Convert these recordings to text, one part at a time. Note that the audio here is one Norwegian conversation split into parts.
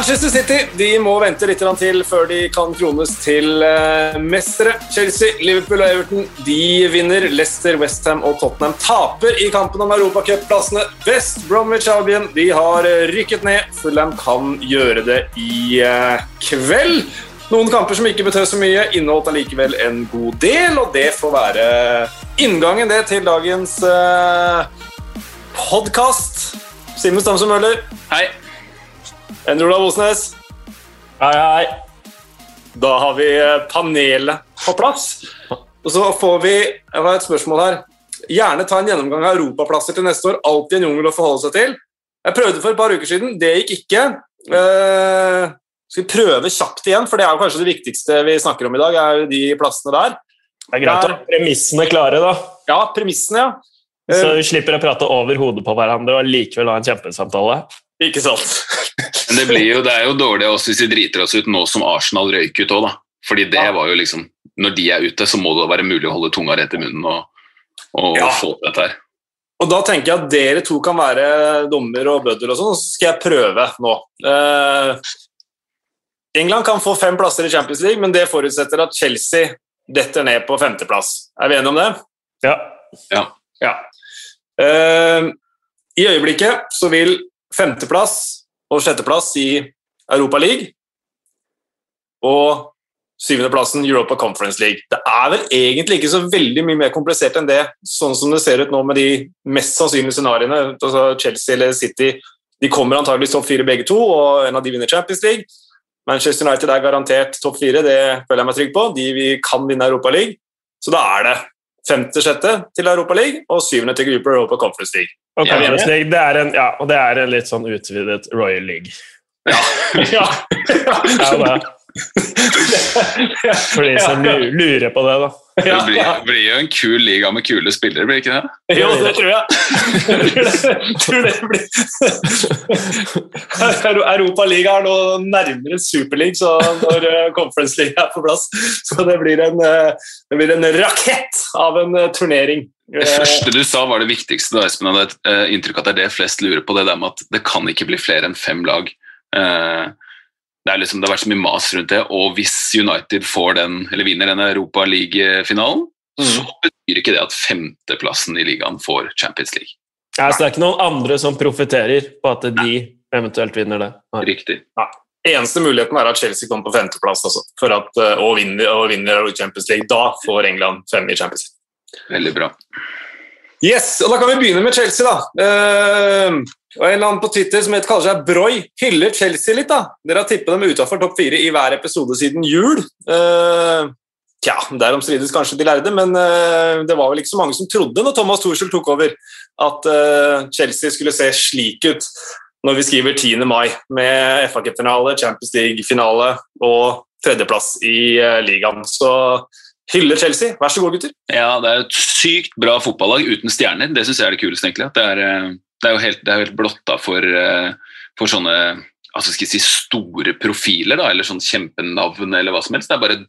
Manchester City de må vente litt til før de kan krones til uh, mestere. Chelsea, Liverpool og Everton de vinner. Leicester, Westham og Tottenham taper i kampen om europacupplassene. West Bromwich Albion de har rykket ned. Fulham kan gjøre det i uh, kveld. Noen kamper som ikke betød så mye, inneholdt allikevel en god del, og det får være inngangen det til dagens uh, podkast. Simen Stamse Møller. Hei. Endre Olav Osnes. Hei, hei. Da har vi eh, panelet på plass. Og så får vi Jeg har et spørsmål her. Gjerne ta en gjennomgang av europaplasser til neste år. Alltid en jungel å forholde seg til. Jeg prøvde for et par uker siden. Det gikk ikke. Eh, skal vi prøve kjapt igjen, for det er jo kanskje det viktigste vi snakker om i dag. er jo de plassene der. Det er greit å ha premissene klare, da. Ja, premissene, ja. Så vi slipper å prate over hodet på hverandre og likevel ha en kjempesamtale. Ikke sant. Men det, blir jo, det er jo dårlig også hvis vi driter oss ut nå som Arsenal røyk ut òg, da. Fordi det ja. var jo liksom Når de er ute, så må det være mulig å holde tunga rett i munnen og, og ja. få til dette her. Og Da tenker jeg at dere to kan være dommer og bøddel, og sånn, så skal jeg prøve nå. Uh, England kan få fem plasser i Champions League, men det forutsetter at Chelsea detter ned på femteplass. Er vi enige om det? Ja. ja. ja. Uh, I øyeblikket så vil femteplass og sjetteplass i Europa League. Og syvendeplassen Europa Conference League. Det er vel egentlig ikke så veldig mye mer komplisert enn det, sånn som det ser ut nå med de mest sannsynlige scenarioene. Altså Chelsea eller City de kommer antageligvis topp fire begge to, og en av de vinner Champions League. Manchester United er garantert topp fire, det føler jeg meg trygg på. De vi kan vinne Europa League. Så da er det femte-sjette til Europa League og syvende til Europa Conference League. Og Conference League, det er en, ja, og det er en litt sånn utvidet Royal League. Ja. ja. ja. For de som lurer på det, da. Det blir, blir, jo en kul liga med kule spillere, blir det ikke det? Jo, det tror jeg. tror det blir Europaliga er nå nærmere Superleague så når eh, Conference League er på plass. Så det blir en, eh, det blir en rakett av en eh, turnering. Det første du sa var det viktigste. da, Espen hadde et inntrykk at det er det flest lurer på. Det der med at det kan ikke bli flere enn fem lag. Det, liksom, det, har vært så mye mas rundt det, og hvis United får den, eller vinner denne Europa League-finalen, mm. så betyr ikke det at femteplassen i ligaen får Champions League. Ja, så det er ikke noen andre som profitterer på at de eventuelt vinner det? Nei. Riktig. Nei. Eneste muligheten er at Chelsea kommer på femteplass altså, for at, og vinner, og vinner Champions League. Da får England fem i Champions League. Veldig bra. Yes, og Da kan vi begynne med Chelsea. da. Uh, og En annen på Twitter som heter, kaller seg Broy, hyller Chelsea litt. da. Dere har tippet dem utafor topp fire i hver episode siden jul. Uh, tja, Derom strides kanskje de lærde, men uh, det var vel ikke så mange som trodde når Thomas Tuchel tok over, at uh, Chelsea skulle se slik ut når vi skriver 10. mai, med FA Cup-finale, Champions League-finale og tredjeplass i ligaen. Så hyller Chelsea. Vær så god, gutter. Ja, det er et sykt bra fotballag uten stjerner. Det syns jeg er det kuleste, egentlig. Det er, det er jo helt, det er helt blotta for, eh, for sånne altså skal jeg si, store profiler, da, eller sånn kjempenavn eller hva som helst. Det er bare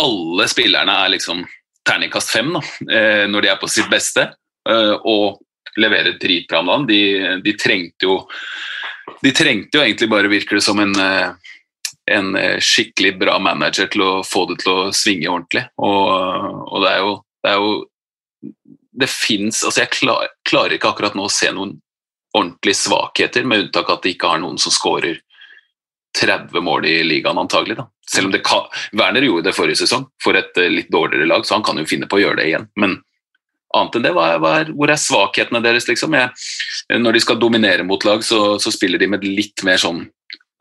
Alle spillerne er liksom terningkast fem da, eh, når de er på sitt beste, og leverer dritbra om dagen. De, de trengte jo de trengte jo egentlig bare, virker det som, en en eh, skikkelig bra manager til å få det til å svinge ordentlig. Og, og det er jo Det, er jo, det fins Altså, jeg klar, klarer ikke akkurat nå å se noen ordentlige svakheter, med unntak av at de ikke har noen som skårer 30 mål i ligaen, antagelig. Da. Selv om det kan, Werner gjorde det forrige sesong for et uh, litt dårligere lag, så han kan jo finne på å gjøre det igjen. Men annet enn det, hva er, hva er, hvor er svakhetene deres? Liksom? Jeg, når de skal dominere mot lag, så, så, spiller de med litt mer sånn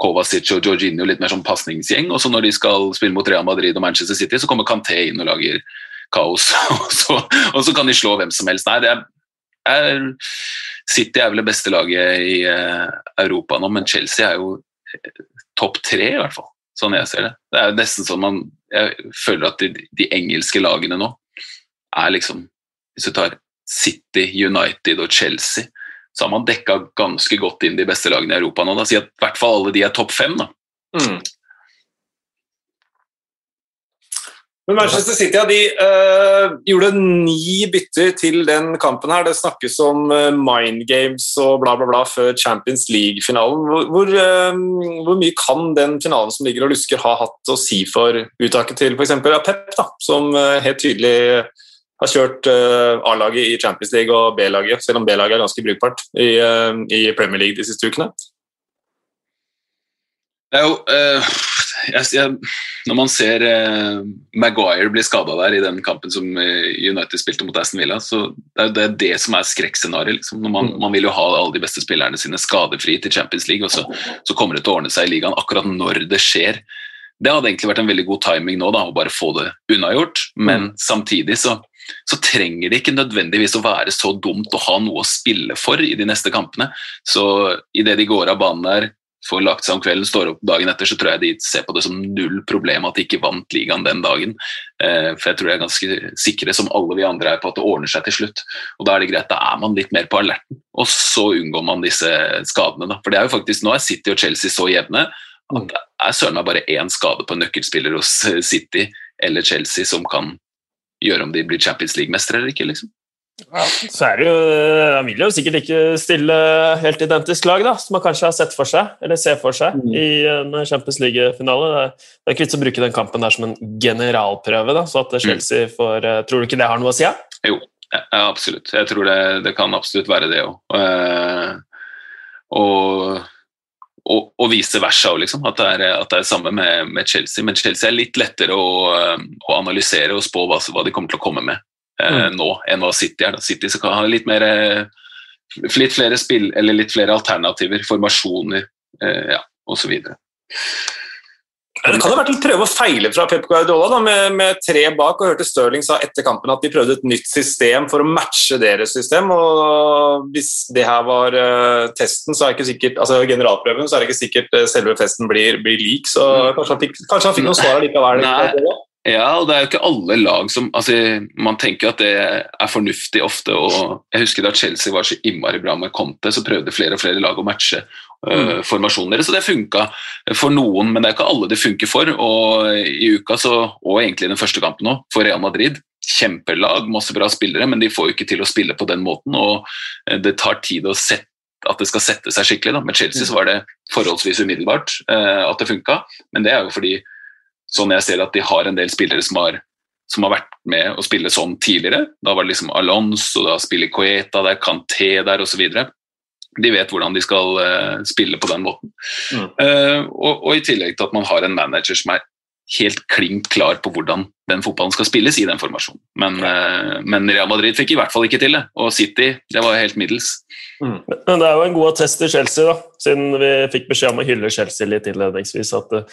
Kovacic og Jorginho litt mer som pasningsgjeng. Og så når de skal spille mot Real Madrid og Manchester City, så kommer Canté inn og lager kaos. og, så, og så kan de slå hvem som helst. Nei, det er, er City er vel det beste laget i uh, Europa nå, men Chelsea er jo uh, topp tre, i hvert fall. Sånn jeg ser det. Det er nesten sånn man Jeg føler at de, de engelske lagene nå er liksom Hvis du tar City, United og Chelsea så har man dekka ganske godt inn de beste lagene i Europa nå. Da. Si at i hvert fall alle de er topp fem. Da. Mm. Men Manchester City ja, de uh, gjorde ni bytter til den kampen. her. Det snakkes om uh, mind games og bla, bla, bla før Champions League-finalen. Hvor, øh, hvor, mye kan den finalen som ligger og lusker, ha hatt å si for uttaket til f.eks. Pep, da, som helt tydelig har kjørt A-laget i Champions League og B-laget, selv om B-laget er ganske brukbart i, i Premier League de siste ukene? Det er jo uh, jeg, jeg, Når man ser eh, Maguire bli skada der i den kampen som uh, United spilte mot Aston Villa, så det er det, er det som er skrekkscenarioet. Liksom. Man, mm. man, vil jo ha alle de beste spillerne sine skadefri til Champions League, og så, så, kommer det til å ordne seg i ligaen akkurat når det skjer. Det hadde egentlig vært en veldig god timing nå, da, å bare få det unnagjort, men mm. samtidig så så trenger det ikke nødvendigvis å være så dumt å ha noe å spille for i de neste kampene. Så idet de går av banen der, får lagt seg om kvelden, står opp dagen etter, så tror jeg de ser på det som null problem at de ikke vant ligaen den dagen. Eh, for jeg tror de er ganske sikre, som alle vi andre er, på at det ordner seg til slutt. Og Da er det greit, da er man litt mer på alerten, og så unngår man disse skadene. Da. For det er jo faktisk, Nå er City og Chelsea så jevne at det er søren meg bare én skade på en nøkkelspiller hos City eller Chelsea som kan gjøre om de blir Champions League-mestere eller ikke. liksom. Ja, så er det jo, Han vil jo sikkert ikke stille helt identisk lag, da, som man kanskje har sett for seg, eller ser for seg mm. i en Champions League-finale. Det, er ikke vits å bruke den kampen der som en generalprøve, da, så at mm. Chelsea får eh, Tror du ikke det har noe å si? Ja? Jo, ja, absolutt. Jeg tror det, det, kan absolutt være det òg. Uh, og, og, og, vice versa liksom. At det er, at det er samme med, med, Chelsea. Men Chelsea er litt lettere å, eh, å analysere og spå hva, hva de kommer til å komme med eh, mm. nå enn hva City er. City kan ha litt mer eh, litt flere spill, eller litt flere alternativer, formasjoner eh, ja, osv. Det kan ha vært en prøve og feile fra Pep Guardiola da, med, med, tre bak. og hørte Stirling sa etter kampen at de prøvde et nytt system for å matche deres system. og Hvis det her var uh, testen, så er ikke sikkert, altså generalprøven, så er det ikke sikkert uh, selve festen blir, blir lik. Så mm. kanskje han fikk, kanskje han fikk noen svar likevel. Nei, ja, og det er jo ikke alle lag som altså, Man tenker at det er fornuftig ofte. og Jeg husker da Chelsea var så innmari bra med Conte, så prøvde flere og flere lag å matche uh, formasjonen deres, og det funka for noen, men det er ikke alle det funker for. og I uka, så, og egentlig den første kampen òg, for Real Madrid, kjempelag, masse bra spillere, men de får jo ikke til å spille på den måten, og eh, det tar tid å sette at det skal sette seg skikkelig. Da. Med Chelsea så var det forholdsvis umiddelbart uh, at det funka, men det er jo fordi sånn jeg ser at de har en del spillere som har, som har vært med å spille sånn tidligere. Da var det liksom Alonso, da spiller Coeta der, Canté der osv. De vet hvordan de skal uh, spille på den måten. Mm. Uh, og, og, i tillegg til at man har en manager som er helt klink klar på hvordan den fotballen skal spilles i den formasjonen. Men, uh, men, Real Madrid fikk i hvert fall ikke til det, og City det var helt middels. Mm. Men det er jo en god attest til Chelsea, da, siden vi fikk beskjed om å hylle Chelsea litt innledningsvis. at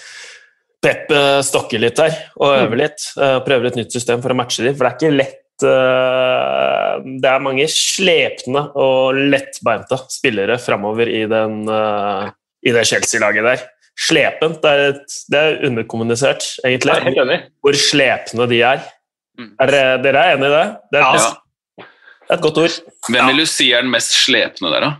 Pep eh, stokker litt her og øver mm. litt. Eh, prøver et nytt system for å matche dem. For det er ikke lett eh, Det er mange slepne og lettbeinte spillere framover i, i det Chelsea-laget der. Slepent. Det er, det er underkommunisert, egentlig, hvor slepne de er. Mm. Er dere, er enig i det? Det er, ja. et, et godt ord. Hvem vil du si er den mest slepne der, da?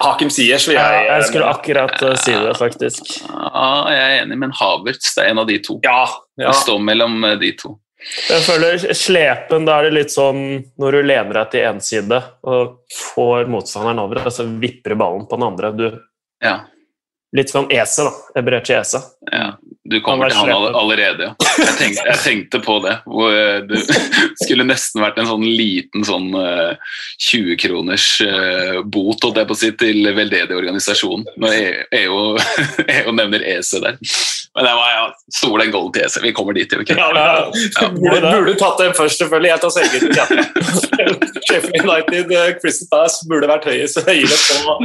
Hakim Siers vil jeg Jeg skulle akkurat uh, si det, faktisk. Ja, jeg er enig, men Havertz det er en av de to. Ja, ja. Det står mellom eh, de to. Jeg føler Slepen, da er det litt sånn når du lener deg til én side og får motstanderen over, og så vipper ballen på den andre. Du, ja. Litt sånn Ese, da. Eberechi Ese. Ja. Du kommer til han allerede, ja. Jeg tenkte, jeg tenkte, på det. Hvor eh, det skulle nesten vært en sånn liten sånn 20-kroners uh, uh, bot holdt jeg på å si, til veldedig organisasjon når EO, EO nevner EC der. Men det var ja, stor den golden til EC. Vi kommer dit. Okay? Ja, ja. ja. Burde, burde tatt den først, selvfølgelig. Jeg tar selvkritikk. Ja. Sheffield United, Crystal Palace burde vært høyest, høyere på,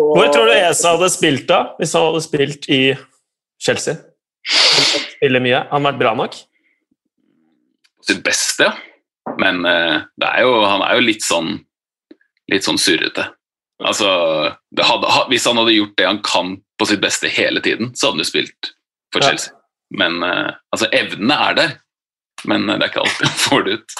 på Hvor tror du EC hadde spilt, da? Hvis han hadde spilt i Chelsea? Spiller mye. Han har vært bra nok? Sitt beste, ja. men uh, er jo, han er jo litt sånn litt sånn surrete. Altså, hadde, hvis han hadde gjort det han kan på sitt beste hele tiden, så hadde han jo spilt for Chelsea. Ja. Men uh, altså, evnene er der, men det er ikke alltid han får det ut.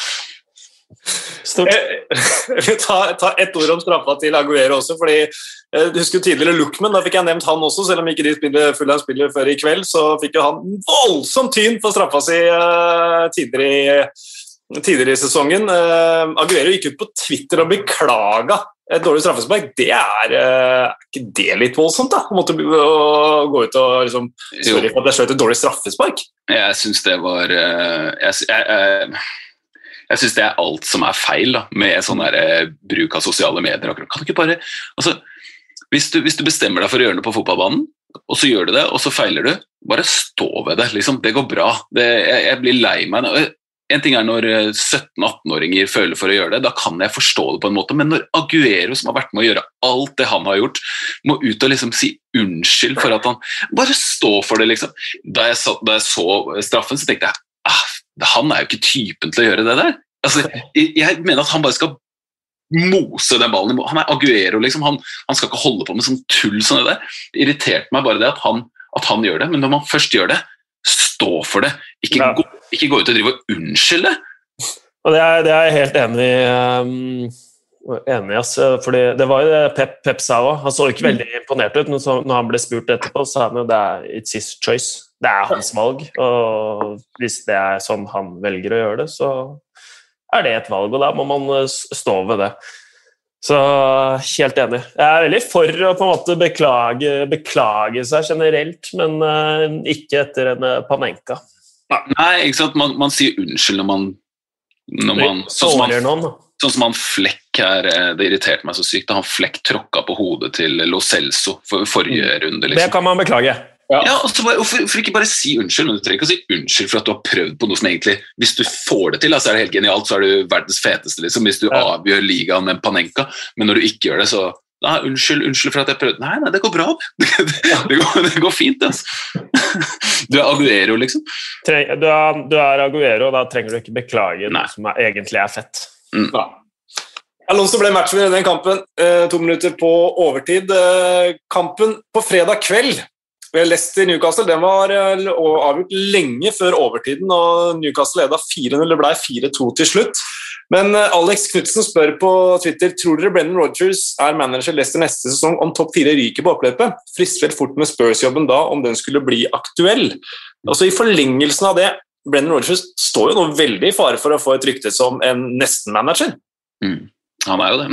Stort. Jeg vil ta, ta ett ord om straffa til Aguero også. fordi Jeg husker jo tidligere Lookman, da fikk jeg nevnt han også, selv om ikke de spiller Fulham spiller før i kveld, så fikk jo han voldsomt tyn for straffa si uh, tidligere, i, tidligere, i, sesongen. Uh, Aguero gikk ut på Twitter og beklaga et dårlig straffespark. Det er uh, ikke det litt voldsomt, da? Å måtte uh, gå ut og liksom Sorry for at jeg skjøt et dårlig straffespark. Jeg syns det var jeg, jeg, jeg syns det er alt som er feil da, med sånn bruk av sosiale medier. Kan du ikke bare, altså, hvis, du, hvis, du, bestemmer deg for å gjøre det på fotballbanen, og så gjør du det, og så feiler du, bare stå ved det. Liksom. Det går bra. Det, jeg, jeg, blir lei meg. En ting er når 17-18-åringer føler for å gjøre det, da kan jeg forstå det på en måte, men når Aguero, som har vært med å gjøre alt det han har gjort, må ut og liksom si unnskyld for at han Bare stå for det, liksom. Da jeg så, da jeg så straffen, så tenkte jeg ah, han er jo ikke typen til å gjøre det der. Altså, jeg mener at han bare skal mose den ballen. Han er Aguero, liksom. Han, han skal ikke holde på med sånn tull som det der. Det irriterte meg bare det at han, at han, gjør det, men når man først gjør det, stå for det. Ikke, ja. gå, ikke gå, ut og drive og unnskylde. Og det er, det er jeg helt enig i. Um enig, ass. fordi det var jo det Pep, Pep sa òg. Han så ikke veldig imponert ut. Når han ble spurt etterpå, sa han jo det er it's his choice det er hans valg. Og hvis det er sånn han velger å gjøre det, så er det et valg, og da må man eh, stå ved det. Så helt enig. Jeg er veldig for å på en måte beklage, beklage seg generelt, men uh, ikke etter en uh, Panenka. Nei, ikke sant. Man, man sier unnskyld når man, når man sånn som han, sånn som han Flekk her, det irriterte meg så sykt. Da han Flekk tråkka på hodet til Lo Celso for forrige mm. runde. Liksom. Det kan man beklage. Ja. ja og bare, hvorfor, hvorfor, ikke bare si unnskyld? Du trenger ikke å si unnskyld for at du har prøvd på noe som egentlig Hvis du får det til, så er det helt genialt, så er du verdens feteste, liksom. Hvis du ja. avgjør ligaen med en Panenka, men når du ikke gjør det, så Nei, unnskyld, unnskyld for at jeg prøvde Nei, nei, det går bra. Det, det, går, det går, fint, altså. Du er Aguero, liksom. Du er, du er Aguero, og da trenger du ikke beklage nei. noe som er, egentlig er fett. Mm. Ja. Alonso ble matchvinner i den kampen. Eh, to minutter på overtid. Eh, kampen på fredag kveld Leicester-Newcastle den var eh, avgjort lenge før overtiden, og Newcastle leda 4-0. Det ble 4-2 til slutt. Men eh, Alex Knutsen spør på Twitter tror dere Brennan Rogers er manager Leicester neste sesong om topp fire ryker på oppløpet. Frister vel fort med Spurs-jobben da, om den skulle bli aktuell. Altså I forlengelsen av det, Brennan Rogers står jo nå veldig i fare for å få et rykte som en nesten-manager. Mm. Han er jo det.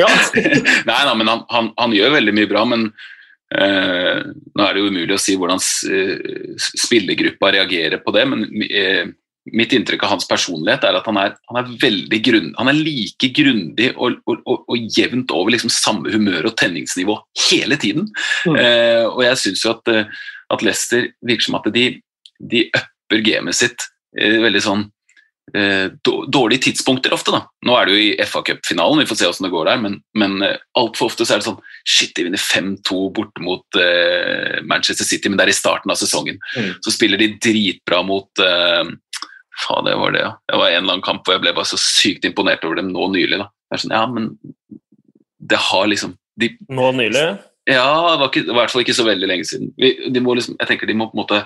Ja. Nei, nei, men han, han, han, gjør veldig mye bra, men Eh, nå er det jo umulig å si hvordan eh, spillergruppa reagerer på det, men eh, mitt inntrykk av hans personlighet er at han er, han er veldig grunn, han er like grundig og, og, og, og jevnt over liksom samme humør og tenningsnivå hele tiden. Mm. Eh, og jeg syns jo at, eh, at Leicester virker som at de, de upper gamet sitt eh, veldig sånn dårlige tidspunkter ofte. da. Nå er det jo i FA Cup-finalen, vi får se hvordan det går der, men, men eh, altfor ofte så er det sånn Shit, de vinner 5-2 borte mot eh, Manchester City, men det er i starten av sesongen. Mm. Så spiller de dritbra mot eh, Faen, det var det, ja. Det var en eller annen kamp hvor jeg ble bare så sykt imponert over dem nå nylig. da. Det er sånn, ja, men det har liksom de, Nå nylig? Ja, det var, ikke, det var, i hvert fall ikke så veldig lenge siden. Vi, de må liksom, jeg tenker de må på en måte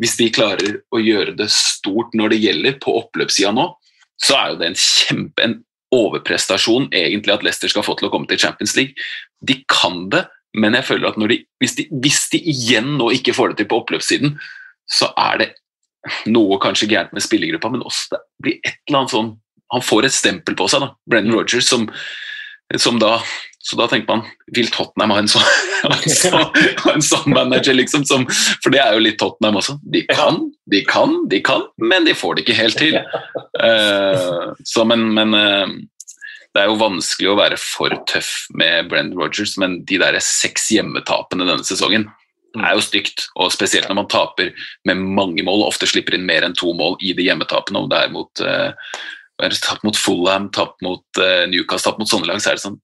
hvis de klarer å gjøre det stort når det gjelder på oppløpssida nå, så er jo det en kjempe en overprestasjon egentlig at Leicester skal få til å komme til Champions League. De kan det, men jeg føler at de, hvis, de, hvis, de, igjen nå ikke får det til på oppløpssiden, så er det noe kanskje gærent med spillergruppa, men også det blir et eller annet sånn Han får et stempel på seg, da, Brennan Rogers, som, som da så da tenker man vil Tottenham ha en sånn, ha en sånn manager, liksom? Som, for det er jo litt Tottenham også. De kan, de kan, de kan, men de får det ikke helt til. Uh, så, men, men uh, det er jo vanskelig å være for tøff med Brent Rogers, men de der seks hjemmetapene denne sesongen er jo stygt. Og spesielt når man taper med mange mål, ofte slipper inn mer enn to mål i de hjemmetapene. og det er mot uh, tapt mot Fulham, tapt mot uh, Newcastle, tapt mot sånne lag, så er det sånn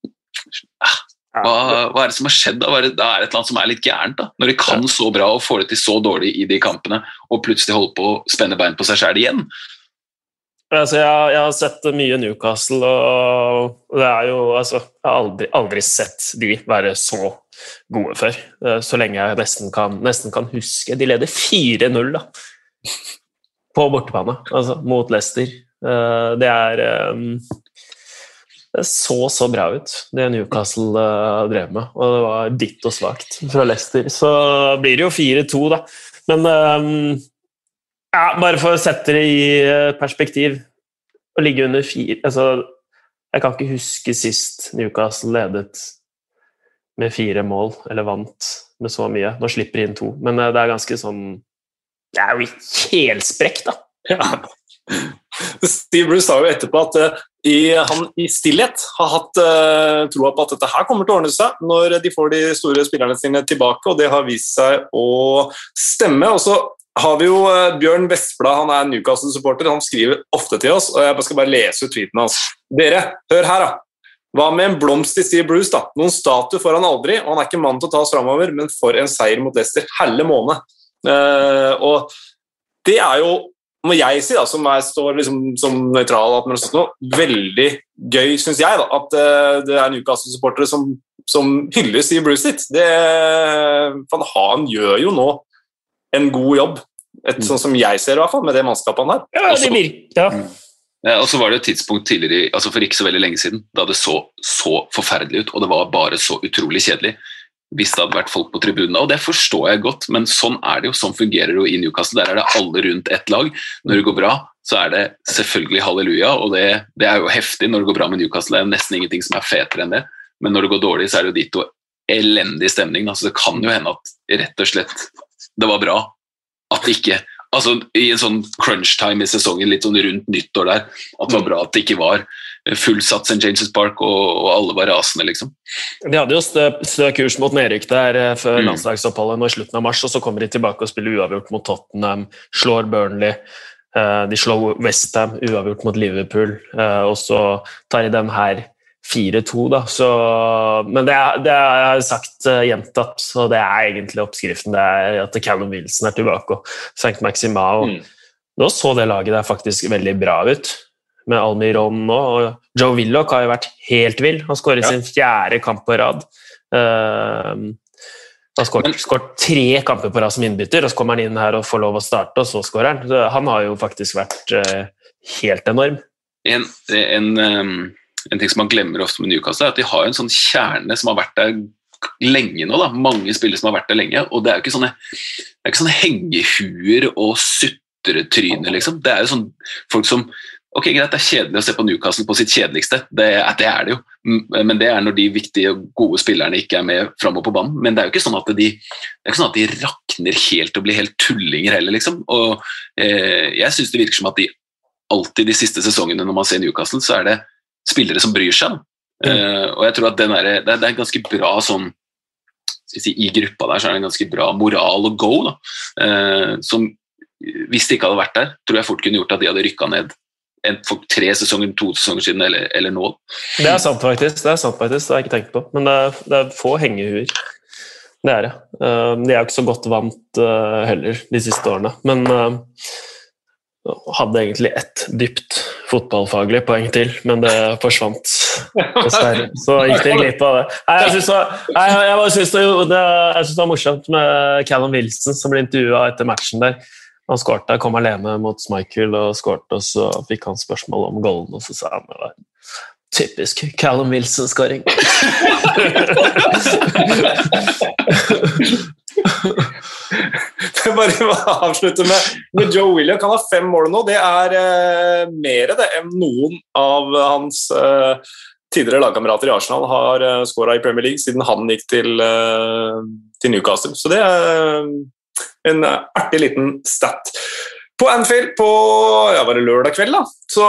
hva, hva, er det som har skjedd? Da? Det er et eller annet som er litt gærent. da. Når de kan så bra og får det til så dårlig i de kampene, og plutselig holder på å spenne bein på seg sjøl igjen. Altså, jeg, jeg, har sett mye Newcastle, og det er jo altså, Jeg har aldri, aldri sett de være så gode før. Eh, så lenge jeg nesten kan, nesten kan huske. De leder 4-0 da, på bortebane altså, mot Leicester. Eh, det er um, Det så så bra ut, det Newcastle uh, drev med. Og det var ditt og svakt fra Leicester. Så blir det jo 4-2, da. Men um, ja, bare for å sette det i perspektiv Å ligge under fire altså, Jeg kan ikke huske sist Newcastle ledet med fire mål, eller vant med så mye. Nå slipper de inn to, men det er ganske sånn Det er jo helsprekk, da. Ja. Steve Bruce sa jo etterpå at i, han i stillhet har hatt uh, troa på at dette her kommer til å ordne seg når de får de store spillerne sine tilbake, og det har vist seg å stemme. Og så har vi jo uh, Bjørn Vestblad, han er Newcastle-supporter, han skriver ofte til oss, og jeg skal bare lese ut tweeten hans. Dere, hør her, da. Hva med en blomst til Steve Bruce, da? Noen statue får han aldri, og han er ikke mann til å ta oss framover, men for en seier mot Leicester. Helle måne. Uh, og det er jo må jeg si, da, som jeg står liksom, som nøytral, veldig gøy, syns jeg, da, at uh, det er Newcastle-supportere som, som, hylles i Bruce sitt. Det, han, han gjør jo nå en god jobb, et, sånn som jeg ser i hvert fall, med det mannskapet han har. Ja, det virker, ja. Mm. Ja, og så var det et tidspunkt tidligere, altså for ikke så veldig lenge siden da det så så forferdelig ut, og det var bare så utrolig kjedelig hvis det hadde vært folk på tribunene. Og det forstår jeg godt, men sånn er det jo. Sånn fungerer det jo i Newcastle. Der er det alle rundt ett lag. Når det går bra, så er det selvfølgelig halleluja, og det, det, er jo heftig når det går bra med Newcastle. Det er nesten ingenting som er fetere enn det. Men når det går dårlig, så er det jo ditto elendig stemning. Altså, det kan jo hende at rett og slett det var bra at det ikke altså I en sånn crunch time i sesongen, litt sånn rundt nyttår der, at det var bra at det ikke var fullsatt St. James' Park, og, og, alle var rasende, liksom. De hadde jo stø, stø kurs mot nedrykk der eh, før mm. landslagsoppholdet nå i slutten av mars, og så kommer de tilbake og spiller uavgjort mot Tottenham, slår Burnley. Eh, de slår Westham uavgjort mot Liverpool, eh, og så tar de den her 4-2, da. Så, men det, det er, sagt gjentatt, så det er egentlig oppskriften. Det er at Callum Wilson er tilbake, og St. Maxima. Og mm. Nå så det laget der faktisk veldig bra ut med Almiron nå. Og Joe Willoch har jo vært helt vill. Han skåret ja. sin fjerde kamp på rad. Uh, han har skåret tre kamper på rad som innbytter, og så kommer han inn her og får lov å starte, og så skårer han. Han har jo faktisk vært uh, helt enorm. En, en, um, en, ting som man glemmer ofte med Newcastle, er at de har en sånn kjerne som har vært der lenge nå. da, Mange spillere som har vært der lenge. og Det er jo ikke sånne, det er ikke sånne hengehuer og sutretryner, liksom. Det er jo sånn folk som Ok, Greit, det er kjedelig å se på Newcastle på sitt kjedeligste, det, det, er det jo. Men det er når de viktige og gode spillerne ikke er med framover på banen. Men det er jo ikke sånn at de, det er ikke sånn at de rakner helt og blir helt tullinger heller, liksom. Og eh, jeg syns det virker som at de alltid de siste sesongene når man ser Newcastle, så er det spillere som bryr seg. Mm. Eh, og jeg tror at er, det, er, er ganske bra sånn si, I gruppa der så er det en ganske bra moral og go, da. Eh, som hvis det ikke hadde vært der, tror jeg fort kunne gjort at de hadde rykka ned for tre sesonger, to sesonger siden eller, eller, nå. Det er sant, faktisk. Det er sant faktisk, det har jeg ikke tenkt på. Men det er, det er få hengehuer. Det er det. Uh, de er jo ikke så godt vant uh, heller de siste årene. Men uh, hadde egentlig ett dypt fotballfaglig poeng til, men det forsvant. Så gikk de glipp av det. Nei, jeg syns det, det, det, var morsomt med Callum Wilson som ble intervjua etter matchen der. Han skårte, kom alene mot Michael og skårte, og så fikk han spørsmål om golden, og så sa han det typisk Callum Wilson-skåring. bare avslutte med, med Joe William. Han har fem mål nå. Det er eh, mer det enn noen av hans eh, tidligere lagkamerater i Arsenal har eh, skåra i Premier League siden han gikk til, eh, til Newcastle. Så det er en artig liten stat. På Anfield på ja, var det lørdag kveld da, så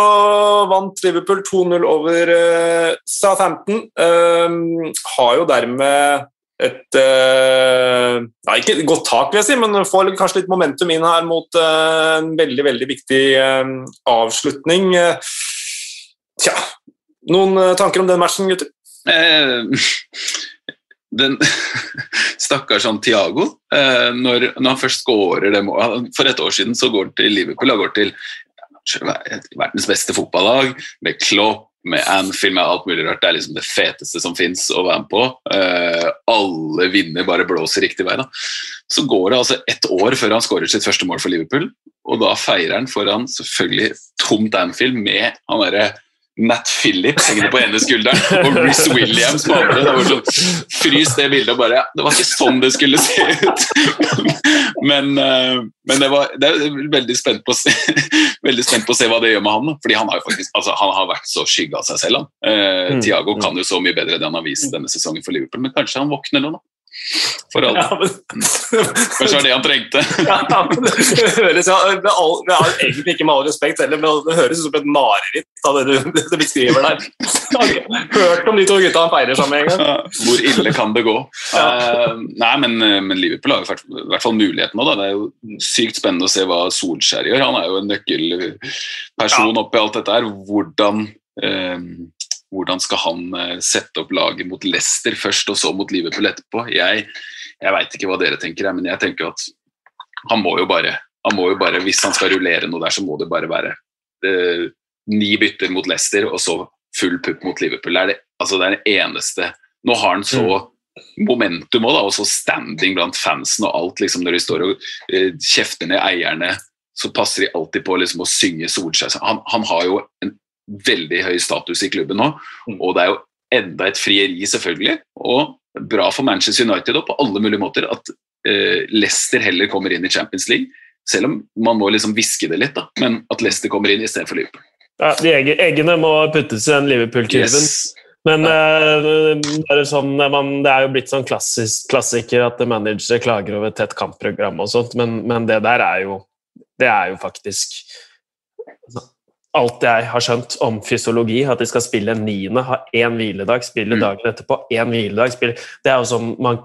vant Liverpool 2-0 over uh, Southampton. Um, har jo dermed et uh, ja, Ikke et godt tak, vil jeg si, men får kanskje litt momentum inn her mot uh, en veldig veldig viktig avslutning. Tja, noen tanker om den matchen, gutter? Den stakkars Santiago eh, når, når, han først skårer det målet For et år siden så går han til Liverpool Han går til verdens beste fotballag med Klopp, med Anfield, med alt mulig rart. Det er liksom det feteste som fins å være med på. Uh, alle vinner, bare blåser riktig vei. Da. Så går det altså ett år før han skårer sitt første mål for Liverpool, og da feirer han foran selvfølgelig tomt Anfield med han derre Nat Phillips hengende på ene skulderen og Rhys Williams på andre. Det var sånn, Frys det bildet og bare ja, Det var ikke sånn det skulle se ut. men, uh, men det, var, det er veldig spent, på å se, veldig spent på å se hva det gjør med han. Fordi han har jo faktisk, altså, han har vært så skygge av seg selv. Han. Eh, mm. Tiago kan jo så mye bedre enn han har vist denne sesongen for Liverpool, men kanskje han våkner nå, da. For alt. Ja, men... Kanskje var det han trengte. ja, men det høres ja, med, all, med egentlig ikke med all respekt heller, men det høres ut som et mareritt av det du, det beskriver der. Hørt om de to gutta han feirer sammen en gang. Hvor ille kan det gå? Uh, nei, men, men, Liverpool har i hvert fall muligheten nå. Da. Det er jo sykt spennende å se hva Solskjær gjør. Han er jo en nøkkelperson oppi alt dette her. Hvordan uh, hvordan skal han eh, sette opp laget mot Leicester først, og så mot Liverpool etterpå? Jeg, jeg veit ikke hva dere tenker, men jeg tenker at han må jo bare, han må jo bare Hvis han skal rullere noe der, så må det bare være eh, ni bytter mot Leicester, og så full pupp mot Liverpool. Det er det, altså det, er det eneste Nå har han så mm. momentum og, da, og så standing blant fansen og alt, liksom, når de står og eh, kjefter ned eierne så passer de alltid på liksom, å synge Solskjær. Han, han, har jo en veldig høy status i klubben nå. Mm. Og det er jo enda et frieri, selvfølgelig. Og bra for Manchester United og på alle mulige måter at eh, Leicester heller kommer inn i Champions League. Selv om man må liksom hviske det litt, da. men at Leicester kommer inn istedenfor Liverpool. Ja, de eggene må puttes i den Liverpool-kurven. Yes. Men uh, sånn, man, det er jo blitt sånn klassisk, klassiker at managere klager over tett kampprogram og sånt, men, men, det der er jo Det er jo faktisk alt jeg har skjønt om fysiologi, at de skal spille en niende, ha én hviledag, spille mm. dagen etterpå, én hviledag spille. Det er jo som man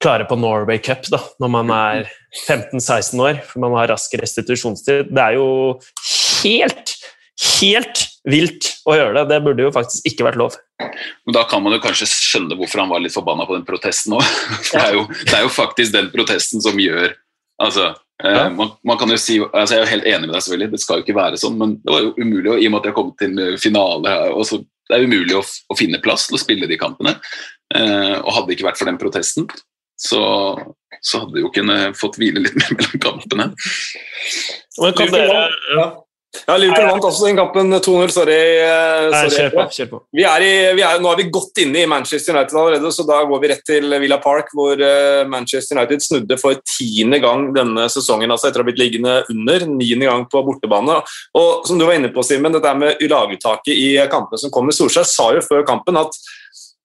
klarer på Norway Cup da, når man er 15-16 år, for man har rask restitusjonstid. Det er jo helt, helt vilt å gjøre det. Det burde jo faktisk ikke vært lov. Men Da kan man jo kanskje skjønne hvorfor han var litt forbanna på den protesten òg. For det er, jo, det er jo faktisk den protesten som gjør Altså, ja. Man, man, kan jo si, altså Jeg er jo helt enig med deg, selvfølgelig, det skal jo ikke være sånn, men det var jo umulig, i og med at jeg har kommet til finale også, Det er umulig å, å, finne plass til å spille de kampene. Eh, og hadde det ikke vært for den protesten, så, så hadde jo kunnet fått hvile litt mer mellom kampene. Men kan dere, ja. Liverpool vant også den kampen 2-0. Sorry. Nei, sorry. Kjør på, kjør på. Vi er i, vi er, nå er vi godt inne i Manchester United allerede, så da går vi rett til Villa Park, hvor eh, Manchester United snudde for tiende gang denne sesongen, altså etter å ha blitt liggende under. Niende gang på bortebane. Og som du var inne på, Simen, dette med laguttaket i kampene som kommer. Solskjær sa jo før kampen at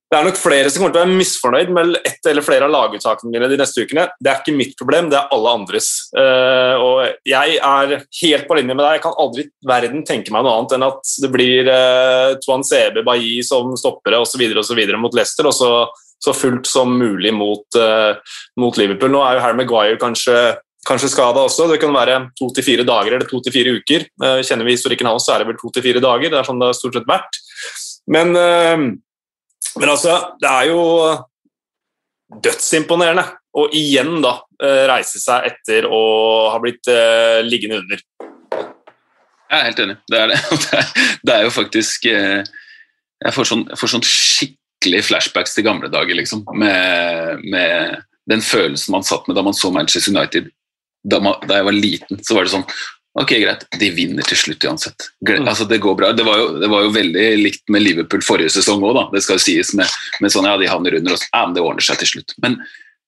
det er nok flere som kommer til å være misfornøyd med ett eller flere av laguttakene mine de neste ukene. Det er ikke mitt problem, det er alle andres. Uh, og jeg er helt på linje med deg. Jeg kan aldri i verden tenke meg noe annet enn at det blir uh, Tuan Sebe Bailly som stoppere osv. mot Leicester, og så, så, fullt som mulig mot, uh, mot, Liverpool. Nå er jo Harry Maguire kanskje kanskje skada også. Det kan være to til fire dager eller to til fire uker. Kjenner vi historikken hans, så er det vel to til fire dager. Det er sånn det har stort sett vært. Men men altså, det er jo dødsimponerende å igjen da eh, reise seg etter å ha blitt eh, liggende under. Jeg er helt enig. Det er det. Det er, jo faktisk eh, Jeg får sånn, jeg får sånn skikkelig flashbacks til gamle dager, liksom. Med, med, den følelsen man satt med da man så Manchester United da, man, da jeg var liten. Så var det sånn Ok, greit. De vinner til slutt uansett. Mm. Altså, det går bra. Det var, jo, det var, jo, veldig likt med Liverpool forrige sesong òg, Det skal jo sies med, med, sånn ja, de havner under oss. Ja, men det ordner seg til slutt. Men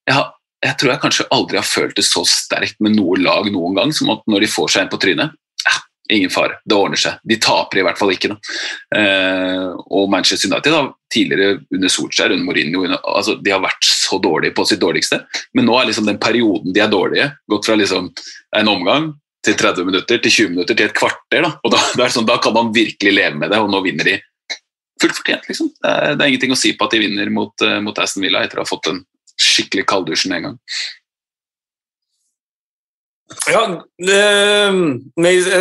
jeg, har, jeg, tror jeg kanskje aldri har følt det så sterkt med noe lag noen gang som at når de får seg en på trynet ja, Ingen fare, det ordner seg. De taper i hvert fall ikke. Eh, og Manchester United da, tidligere under Solskjær, under Mourinho, under, altså, de har vært så dårlige på sitt dårligste. Men nå er liksom den perioden de er dårlige, gått fra liksom en omgang til 30 minutter, til 20 minutter, til et kvarter. Da, og da, sånn, da kan man virkelig leve med det, og nå vinner de fullt fortjent. Liksom. Det, er, det, er, ingenting å si på at de vinner mot, uh, mot Aston Villa etter å ha fått en skikkelig kalddusjen en gang. Ja,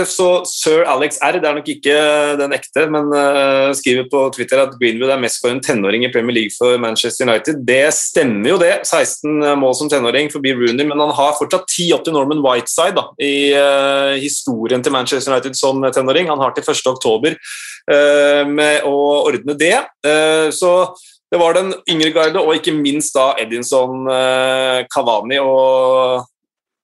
så Sir Alex R, det er nok ikke den ekte, men uh, skriver på Twitter at Greenwood er mest for en tenåring i Premier League for Manchester United. Det stemmer jo, det. 16 mål som tenåring forbi Rooney, men han har fortsatt 10 opp til Norman Whiteside da, i historien til Manchester United som tenåring. Han har til 1.10 uh, med å ordne det. Så det var den yngre garde, og ikke minst da Edinson Cavani og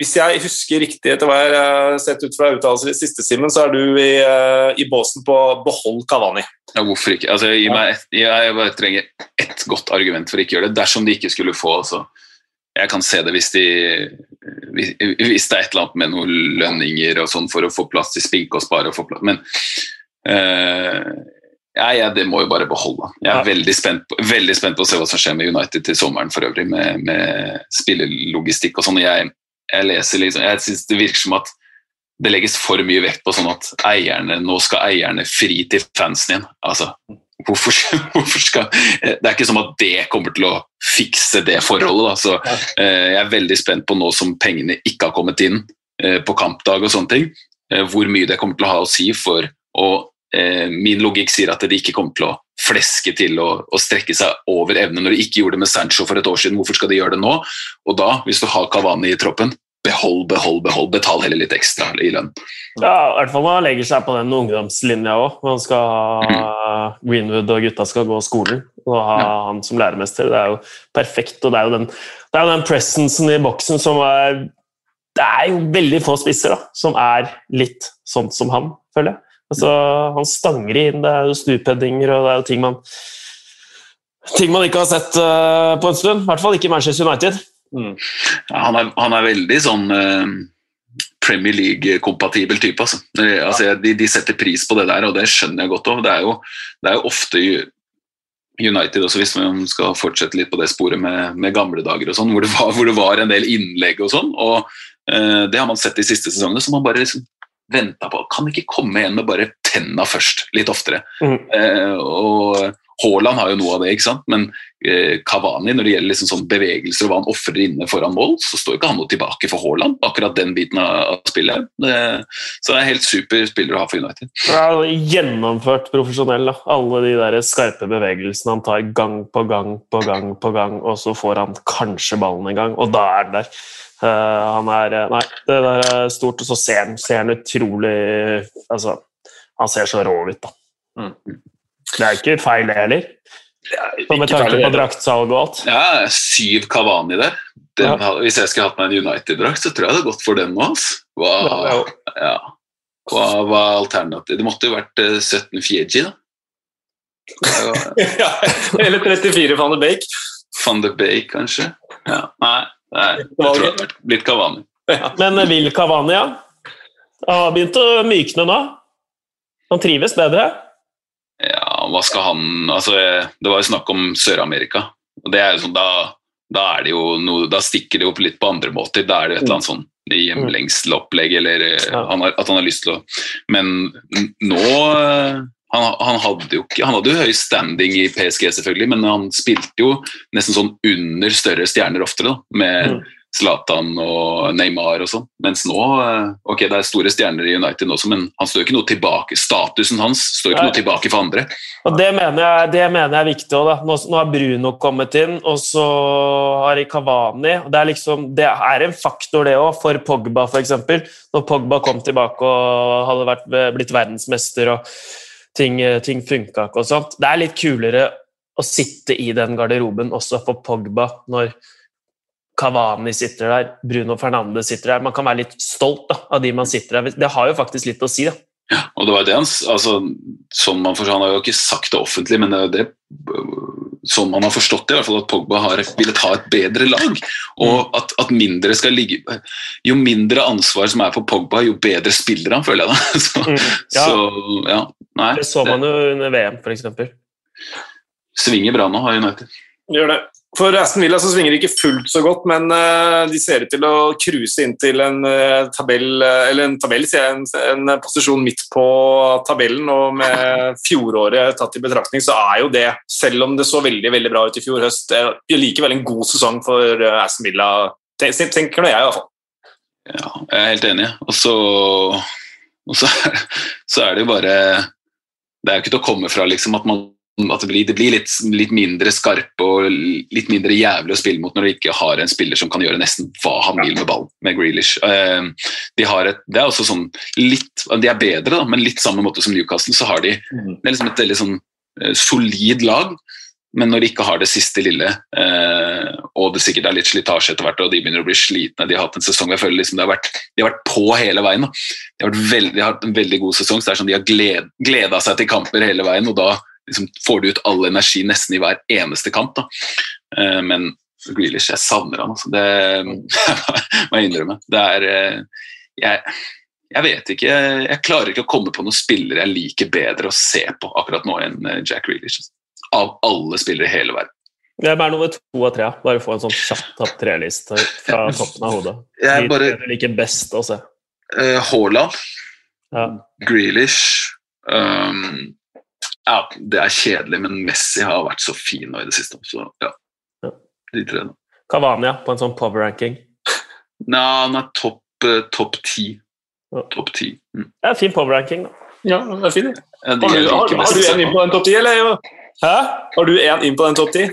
hvis jeg husker riktig etter hva jeg har sett ut fra uttalelser i siste, Simen, så er du i, eh, i båsen på behold Kavani. Ja, hvorfor ikke? Altså, et, jeg bare trenger ett godt argument for å ikke gjøre det. Dersom de ikke skulle få altså, Jeg kan se det hvis, de, hvis, hvis det er et eller annet med noen lønninger og sånn for å få plass til spink og spare og få plass Men eh, ja, ja, det må jo bare beholde. Jeg er Ja. veldig, spent på, veldig spent på å se hva som skjer med United til sommeren for øvrig, med, med spillelogistikk og sånn. Jeg, jeg leser liksom, jeg synes det virker som at det legges for mye vekt på sånn at eierne, nå skal eierne fri til fansen igjen. Altså, hvorfor, hvorfor skal Det er ikke som at det kommer til å fikse det forholdet. Da. Så, eh, jeg er veldig spent på nå som pengene ikke har kommet inn eh, på kampdag og sånne ting, eh, hvor mye det kommer til å ha å si for eh, Min logikk sier at de ikke kommer til å fleske til å, å strekke seg over evne når de ikke gjorde det med Sancho for et år siden. Hvorfor skal de gjøre det nå? Og da, hvis du har Kavani i troppen, behold, behold, behold. Betal heller litt ekstra i lønn. Ja, I hvert fall han legger seg på den ungdomslinja òg. Man skal ha Greenwood og gutta skal gå skolen. Og ha Ja. han som læremester. Det er jo perfekt. Og det er jo den, det er jo den presencen i boksen som er Det er jo veldig få spisser da, som er litt sånn som han, føler jeg. Altså, han stanger inn, det er jo stupheadinger og det er jo ting man ting man ikke har sett uh, på en stund. I hvert fall ikke i Manchester United. Ja, han, er, han er veldig sånn eh, Premier League-kompatibel type. Altså. Altså, de, de setter pris på det der, og det skjønner jeg godt òg. Det, det er jo ofte United også, hvis man skal fortsette litt på det sporet med, med gamle dager, og sånn, hvor, hvor det var en del innlegg og sånn. og eh, Det har man sett de siste sesongene, så man bare liksom venta på Kan ikke komme igjen med bare tenna først, litt oftere. Mm. Eh, og Haaland har jo noe av det, ikke sant? men eh, Cavani, når det gjelder liksom sånn bevegelser og hva han ofrer inne foran mål, så står ikke han noe tilbake for Haaland, akkurat den biten av, spillet. Det, så det er helt super spiller å ha for United. Ja, gjennomført profesjonell. Da. Alle de der skarpe bevegelsene han tar gang på gang på gang, på gang, og så får han kanskje ballen en gang, og da er han der. Uh, han er eh, Nei, det der er stort, og så ser han, ser han utrolig Altså, han ser så rå ut, da. Mm. Det er ikke feil, det heller. Og med tanke på draktsalg og alt. Ja, syv Cavani der. Den, Ja. Hvis jeg skulle hatt meg en United-drakt, så tror jeg det hadde gått for den nå. Altså. Hva, Ja, ja. hva er alternativet? Det måtte jo vært eh, 17 Fieji, da. Er Eller 34 van de Beek. Van de Beek, kanskje? Ja. Nei, nei, jeg tror det hadde blitt Cavani. Ja. Men eh, vil Cavani, ja? Har begynt å mykne nå. Han trives bedre. Hva skal han Altså, det var jo snakk om Sør-Amerika. Og det er jo sånn, da, da er det jo noe Da stikker det opp litt på andre måter. Da er det jo et eller annet sånn hjemlengselopplegg, eller eh, han har, at han har lyst til å Men nå eh, han, han, hadde jo ikke, han hadde jo høy standing i PSG, selvfølgelig, men han spilte jo nesten sånn under større stjerner oftere, da, med Mm. Zlatan og Neymar og sånn. Mens nå eh, Ok, det er store stjerner i United også, men han står ikke noe tilbake. Statusen hans står ikke noe tilbake for andre. Og det mener jeg, det mener jeg er viktig òg. Nå, nå har Bruno kommet inn, og så har og Det er, liksom, det er en faktor, det òg, for Pogba f.eks. Når Pogba kom tilbake og hadde vært, blitt verdensmester og ting, ting funka ikke og sånt. Det er litt kulere å sitte i den garderoben også for Pogba når Cavani sitter der, Bruno Fernandes sitter der. Man kan være litt stolt da, av de man sitter der. Det har jo faktisk litt å si. da. Og det var det hans, altså, sånn man forstår, Han har jo ikke sagt det offentlig, men det det sånn man har forstått det, i hvert fall at Pogba har villet ha et bedre lag. Og at, at mindre skal ligge Jo mindre ansvar som er på Pogba, jo bedre spiller han, føler jeg da. Så, Mm. Ja. så ja, nei. Det så man jo under VM, f.eks. Svinger bra nå, har United. Gjør det. For Aston Villa så svinger det ikke fullt så godt, men eh, de ser ut til å cruise inn til en eh, tabell, eh, eller en tabell, sier jeg, en, en posisjon midt på tabellen. Og med fjoråret tatt i betraktning, så er jo det, selv om det så veldig veldig bra ut i fjor høst, likevel en god sesong for Aston Villa, ten- tenker nå jeg i hvert fall. Ja, jeg er helt enig. Og så, og så, så er det jo bare Det er jo ikke til å komme fra liksom, at, man, at det blir, det blir litt, litt mindre skarpe og litt mindre jævlig å spille mot når du ikke har en spiller som kan gjøre nesten hva han vil med ballen, med Grealish. Eh, De, har et, det er også sånn litt, de er bedre, da, men litt samme måte som Newcastle, så har de det er liksom et veldig sånn eh, solid lag. men når de ikke har det siste lille, eh, og det sikkert er litt slitasje etter hvert, og de begynner å bli slitne De har hatt en sesong jeg føler liksom de, har vært, de har vært på hele veien. Da. De, har vært veld, de har hatt en veldig god sesong, så det er sånn de har gled, gleda seg til kamper hele veien, og da liksom får du ut all energi nesten i hver eneste kant. Da. Eh, men Grealish, jeg savner han, altså. Det må jeg innrømme. Det er eh, jeg, jeg vet ikke, jeg klarer ikke å komme på noen spillere jeg liker bedre å se på akkurat nå enn eh, Jack Grealish. Altså av alle spillere i hele verden. Hvem er nummer to av tre? Bare få en sånn kjapp topp tre-liste fra toppen av hodet. Jeg bare... De liker best å se. Uh, ja. Grealish um, Ja, det er kjedelig, men Messi har vært så fin nå i det siste. Så ja, Ja. de tre. da. Cavania på en sånn power-ranking. Nei, han er topp uh, top ti. Ja. Topp ti. Mm. Ja, fin power-ranking, da. Ja, det er fint. Ja, de Har har, du, har, har du en inn på. den topp ti, eller? Hæ? Har du en inn på den topp ti?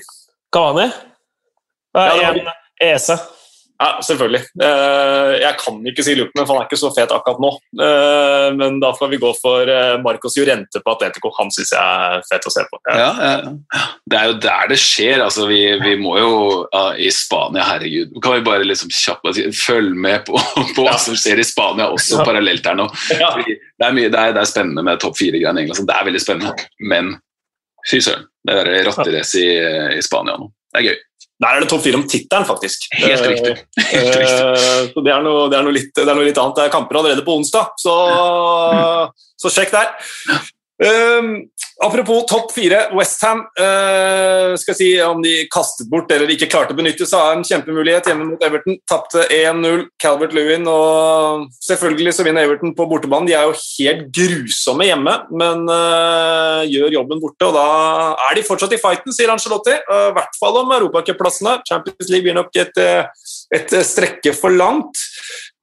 Cavani? Ja, Ja, det en Ese. Ja, selvfølgelig. Eh, Jeg kan ikke si Lupen, for han er ikke så fet akkurat nå. Eh, Men da får vi gå for eh, Marcos Jorente på Atletico. Han syns jeg er fet å se på. Ja. Ja, ja. Det er jo der det skjer. Altså, vi, vi må jo ja, I Spania, herregud. Kan vi bare liksom kjapt følge med på, på hva som skjer i Spania også parallelt her nå? Det er, mye, det er, det er spennende med topp fire-greiene. Det er veldig spennende. Men fy søren. Det er rotterace i, i Spania nå. Det er gøy. Der er det topp fire om tittelen, faktisk. Helt Eh, riktig. Helt riktig. Eh, Så det er, noe, det, er noe litt, det er noe litt annet. Det er kamper allerede på onsdag, så, så sjekk der. Um, apropos topp fire, Westham uh, skal si om de kastet bort eller ikke klarte å benytte seg av en kjempemulighet hjemme mot Everton. Tapte 1-0. Calvert Lewin og selvfølgelig så vinner Everton på bortebanen. De er jo helt grusomme hjemme, men uh, gjør jobben borte. Og da er de fortsatt i fighten, sier Angelotti. Uh, I hvert fall om europacupplassene. Champions League blir nok et, uh, et strekke for langt.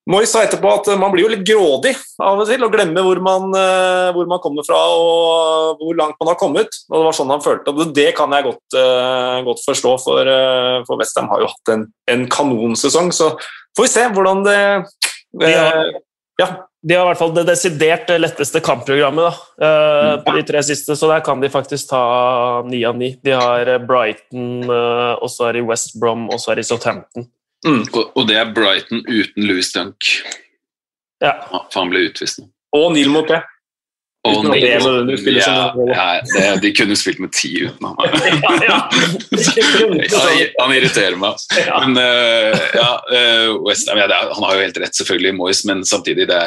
Moyes sa etterpå at man blir jo litt grådig av og til og glemmer hvor man, eh, hvor man kommer fra og hvor langt man har kommet. Og Det var sånn han følte. og Det kan jeg godt, eh, godt forstå, for, uh, for Westham har jo hatt en, en kanonsesong. Så får vi se hvordan det de har, ja. De har i hvert fall det desidert letteste kampprogrammet da, eh, på de tre siste, så der kan de faktisk ta ni av ni. De har eh, Brighton, eh, og så er de West Brom, og så er de Southampton. Og, og det er Brighton uten Louis Dunk. Ja. For han ble utvist nå. Og Neil Mopé. Og Neil, det nødvendigvis ja, ja, det, De kunne spilt med ti uten han. ja, han, han irriterer meg. altså. Ja. Men uh, ja, eh, West, Ham, ja, det er, Han har jo helt rett, selvfølgelig, Moyes, men samtidig det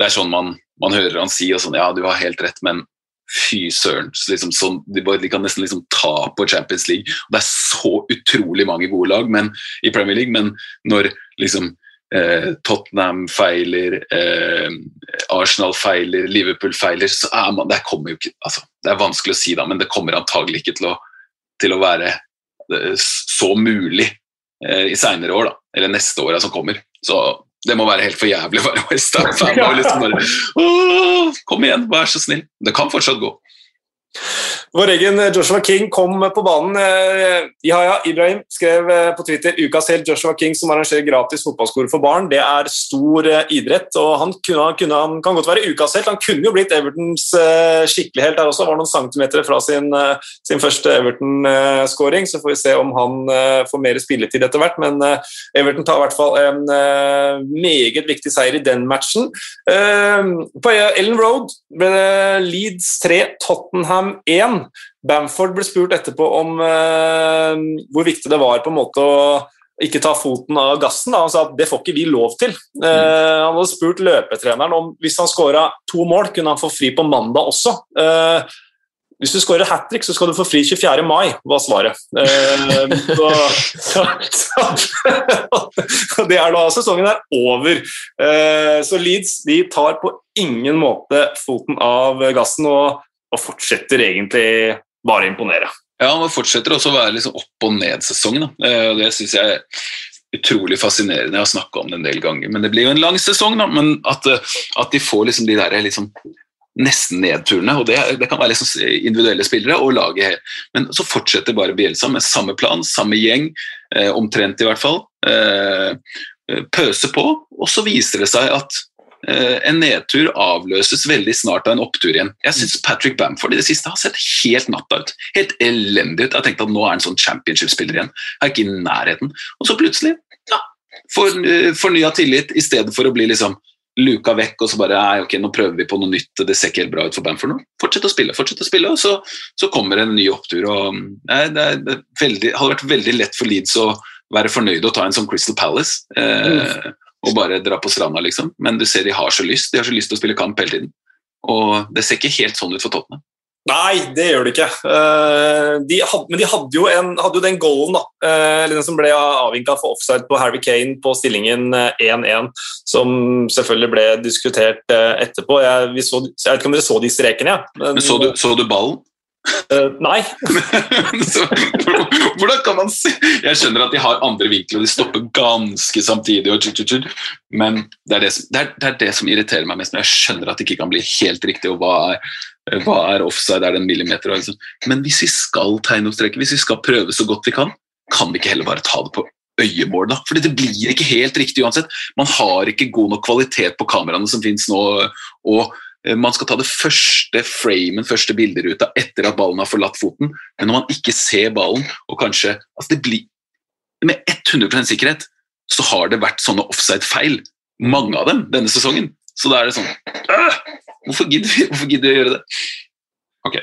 det er sånn man, man hører han si og sånn, ja, du har helt rett, men fy søren. Liksom, sånn, de, bare- de kan nesten liksom ta på Champions League. Og det er så utrolig mange gode lag men, i Premier League, men når liksom eh, Tottenham feiler, eh, Arsenal feiler, Liverpool feiler, så er man Det kommer jo ikke altså, Det er vanskelig å si, da, men det kommer antagelig ikke til å, til å være eh, så mulig eh, i seinere år, da. Eller neste åra som kommer. Så det må være helt for jævlig å være Westham-fan. Liksom kom igjen, vær så snill. Det kan fortsatt gå. Vår egen Joshua King kom på banen. Eh, Yahya Ibrahim skrev eh, på Twitter ukas helt Joshua King som arrangerer gratis fotballskole for barn. Det er stor eh, idrett, og han, kunne, kunne, han kan godt være ukas helt. Han kunne jo blitt Evertons eh, skikkelig helt der også. Var noen centimeter fra sin, eh, sin første Everton-skåring. Så får vi se om han eh, får mer spilletid etter hvert. Men eh, Everton tar i hvert fall en eh, meget viktig seier i den matchen. Eh, På Ellen Road ble det Leeds 3, Tottenham 1. Bamford ble spurt etterpå om eh, hvor viktig det var på en måte å ikke ta foten av gassen. Han sa at det får ikke vi lov til. Eh, han hadde spurt løpetreneren om hvis han skåra to mål, kunne han få fri på mandag også. Eh, hvis du skårer hat trick, så skal du få fri 24. mai, var svaret. Eh, så, så, det er da sesongen er over. Eh, så Leeds de tar på ingen måte foten av gassen og, og fortsetter egentlig bare å imponere. Ja, han fortsetter også å være liksom opp- og ned-sesong. Eh, Det syns jeg er utrolig fascinerende. Jeg har snakka om det en del ganger. Men det blir jo en lang sesong, da. Men at, eh, at de får liksom de der liksom nesten nedturene, og det, det kan være liksom individuelle spillere og laget. Men så fortsetter bare Bielsa med samme plan, samme gjeng, eh, omtrent i hvert fall. Eh, pøse på, og så viser det seg at eh, en nedtur avløses veldig snart av en opptur igjen. Jeg syns Patrick Bamford i det siste har sett helt natta ut. Helt elendig ut. Jeg tenkte at nå er han sånn championship-spiller igjen. Er ikke i nærheten. Og så plutselig, ja, fornya tillit i stedet for å bli liksom luka vekk og så bare nei, ok, nå prøver vi på noe nytt, det ser ikke helt bra ut for Bamford nå. Fortsett å spille, fortsett å spille, og så, så kommer en ny opptur. og nei, det, veldig, hadde vært veldig lett for Leeds å være fornøyd og ta en sånn Crystal Palace. Eh, mm. Og bare dra på stranda, liksom. Men du ser de har så lyst. De har så lyst til å spille kamp hele tiden. Og det ser ikke helt sånn ut for Tottenham. Nei, det gjør det ikke. Uh, de had, men de hadde jo, en, hadde jo den goalen, da. Eller den som ble avvinka for offside på Harry Kane på stillingen 1-1, uh, som selvfølgelig ble diskutert etterpå. Jeg, så, jeg, vet ikke om dere så de strekene, ja. men, men så, du, så du ballen? Uh, nei. hvordan kan man si Jeg skjønner at de har andre vinkler, og de stopper ganske samtidig. Og tju, tju, tju. Men det er det, som, det, er, det er det, som, irriterer meg mest. Men jeg skjønner at det ikke kan bli helt riktig. og hva er, hva er offside, er det en millimeter? Liksom. Men hvis vi skal tegne opp streken, hvis vi skal prøve så godt vi kan, kan vi ikke heller bare ta det på øyemål, da? Fordi det blir ikke helt riktig uansett. Man har ikke god nok kvalitet på kameraene som finnes nå. og man skal ta det første framen, første bilderuta etter at ballen har forlatt foten. Men når man ikke ser ballen, og kanskje altså det blir, Med 100% sikkerhet så har det vært sånne offside-feil, mange av dem, denne sesongen. Så da er det sånn Hvorfor gidder vi, hvorfor gidder vi å gjøre det? Ok.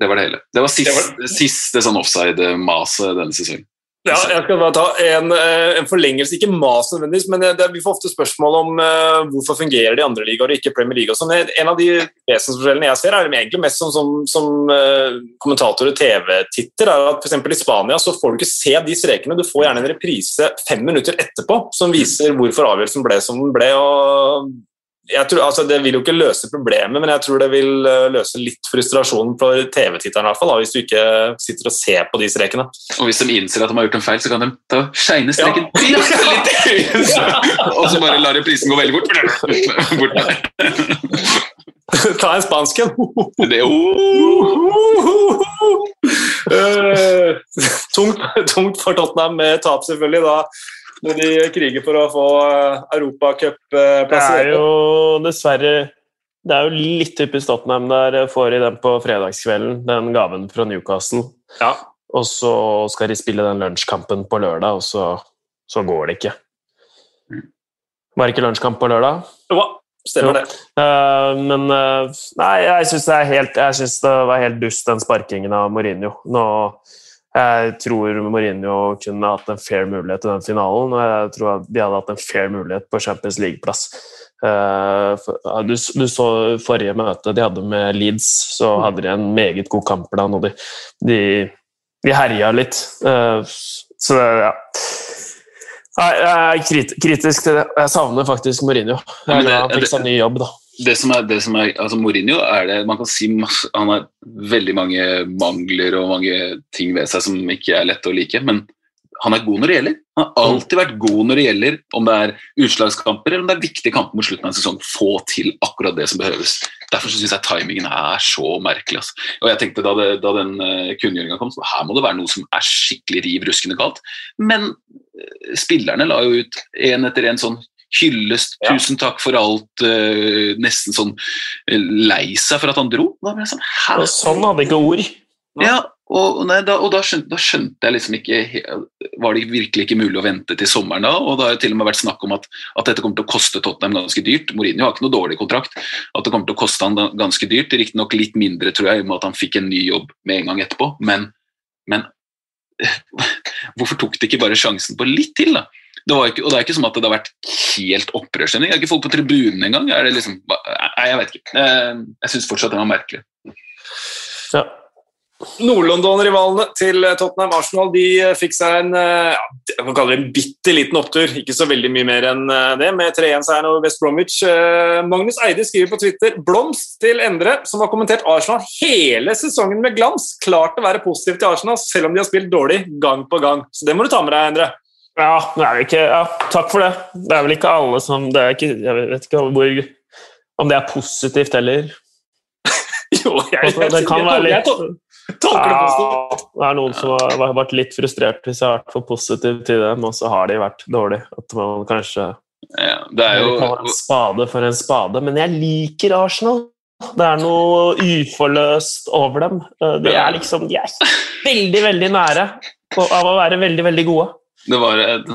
Det var det hele. Det var siste, det var... siste sånn offside-maset denne sesongen. Ja, jeg skal bare ta en, eh, en forlengelse, ikke mas nødvendigvis, men det, vi får ofte spørsmål om uh, hvorfor fungerer de andre ligaer og ikke Premier League. og sånn. En av de vesensforskjellene jeg ser, er egentlig mest som, som, som uh, kommentator og TV-titter, er at f.eks. i Spania så får du ikke se de strekene. Du får gjerne en reprise fem minutter etterpå som viser hvorfor avgjørelsen ble som den ble. og tror, altså, det vil jo ikke løse problemet, men jeg tror det vil eh, løse litt frustrasjonen for TV-titteren, hvis du ikke sitter og ser på de strekene. Og hvis de innser at de har gjort en feil, så kan de ta skeinestreken ja. ja. Og så bare la reprisen gå veldig bort. bort Ta en spansk en. uh, tungt, tungt for Tottenham med tap, selvfølgelig. da når de kriger for å få eh, europacupplass. Det er jo dessverre det er jo litt typisk Tottenham der får de den på fredagskvelden, den gaven fra Newcastle. Ja. Og så skal de spille den lunsjkampen på lørdag, og så, så går det ikke. Var det ikke lunsjkamp på lørdag? Jo, stemmer det. Uh, men uh, Nei, jeg syns det, det, var helt dust, den sparkingen av Mourinho. Nå jeg tror Mourinho kunne hatt en fair mulighet til den finalen, og jeg tror de hadde hatt en fair mulighet på Champions League-plass. Eh, du, du, så forrige møte de hadde med Leeds, så hadde de en meget god kampplan, og de, de, de herja litt. Eh, så ja. Jeg er kritisk til det. Jeg savner faktisk Mourinho. Jeg han fikk seg ny jobb, da det som er, det som er altså Mourinho er det, man kan si masse, Han har veldig mange mangler og mange ting ved seg som ikke er lette å like, men han er god når det gjelder. Han har alltid vært god når det gjelder om det er utslagskamper eller om det er viktige kamper mot slutten av en sesong. Få til akkurat det som behøves. Derfor syns jeg timingen er så merkelig. Altså. Og jeg tenkte Da, det, da den uh, kunngjøringa kom, så her må det være noe som er skikkelig riv ruskende galt. Men uh, spillerne la jo ut én etter én sånn hyllest, ja. tusen takk for alt, uh, nesten sånn uh, lei seg for at han dro. Da ble jeg sånn, Hæ? Sånn hadde ikke ord. Ja, og, nei, da, og da, skjønte, da, skjønte, jeg liksom ikke Var det virkelig ikke mulig å vente til sommeren da? Og da har det til og med vært snakk om at, at dette kommer til å koste Tottenham ganske dyrt. Mourinho har ikke noe dårlig kontrakt. At det kommer til å koste han ganske dyrt. Riktignok litt mindre, tror jeg, i og med at han fikk en ny jobb med en gang etterpå. Men, men hvorfor tok de ikke bare sjansen på litt til, da? Det ikke, og det er ikke som at det har vært helt opprørsstemning. Det er ikke folk på tribunen engang. Er det liksom, nei, jeg vet ikke. Eh, jeg syns fortsatt det var merkelig. Ja. Nord-London-rivalene til Tottenham Arsenal de fikk seg en eh, ja, jeg kan kalle det en bitte liten opptur. Ikke så veldig mye mer enn eh, det, med 3-1-seieren over West Bromwich. Magnus Eide skriver på Twitter blomst til Endre, som har kommentert Arsenal hele sesongen med glans. Klart å være positiv til Arsenal, selv om de har spilt dårlig gang på gang. Så det må du ta med deg, Endre. Ja, det er ikke, ja, takk for det. Det er vel ikke alle som det er ikke, Jeg vet ikke hvor, om det er positivt heller. jo, jeg, det kan være litt ja, Det er noen som har vært litt frustrert hvis jeg har vært for positiv til dem, og så har de vært dårlige. At man kanskje Ja, det er jo kan kalle en spade for en spade, men jeg liker Arsenal. Det er noe uforløst over dem. Eh, De er liksom De er veldig, veldig nære av å være veldig, veldig gode. Det var et,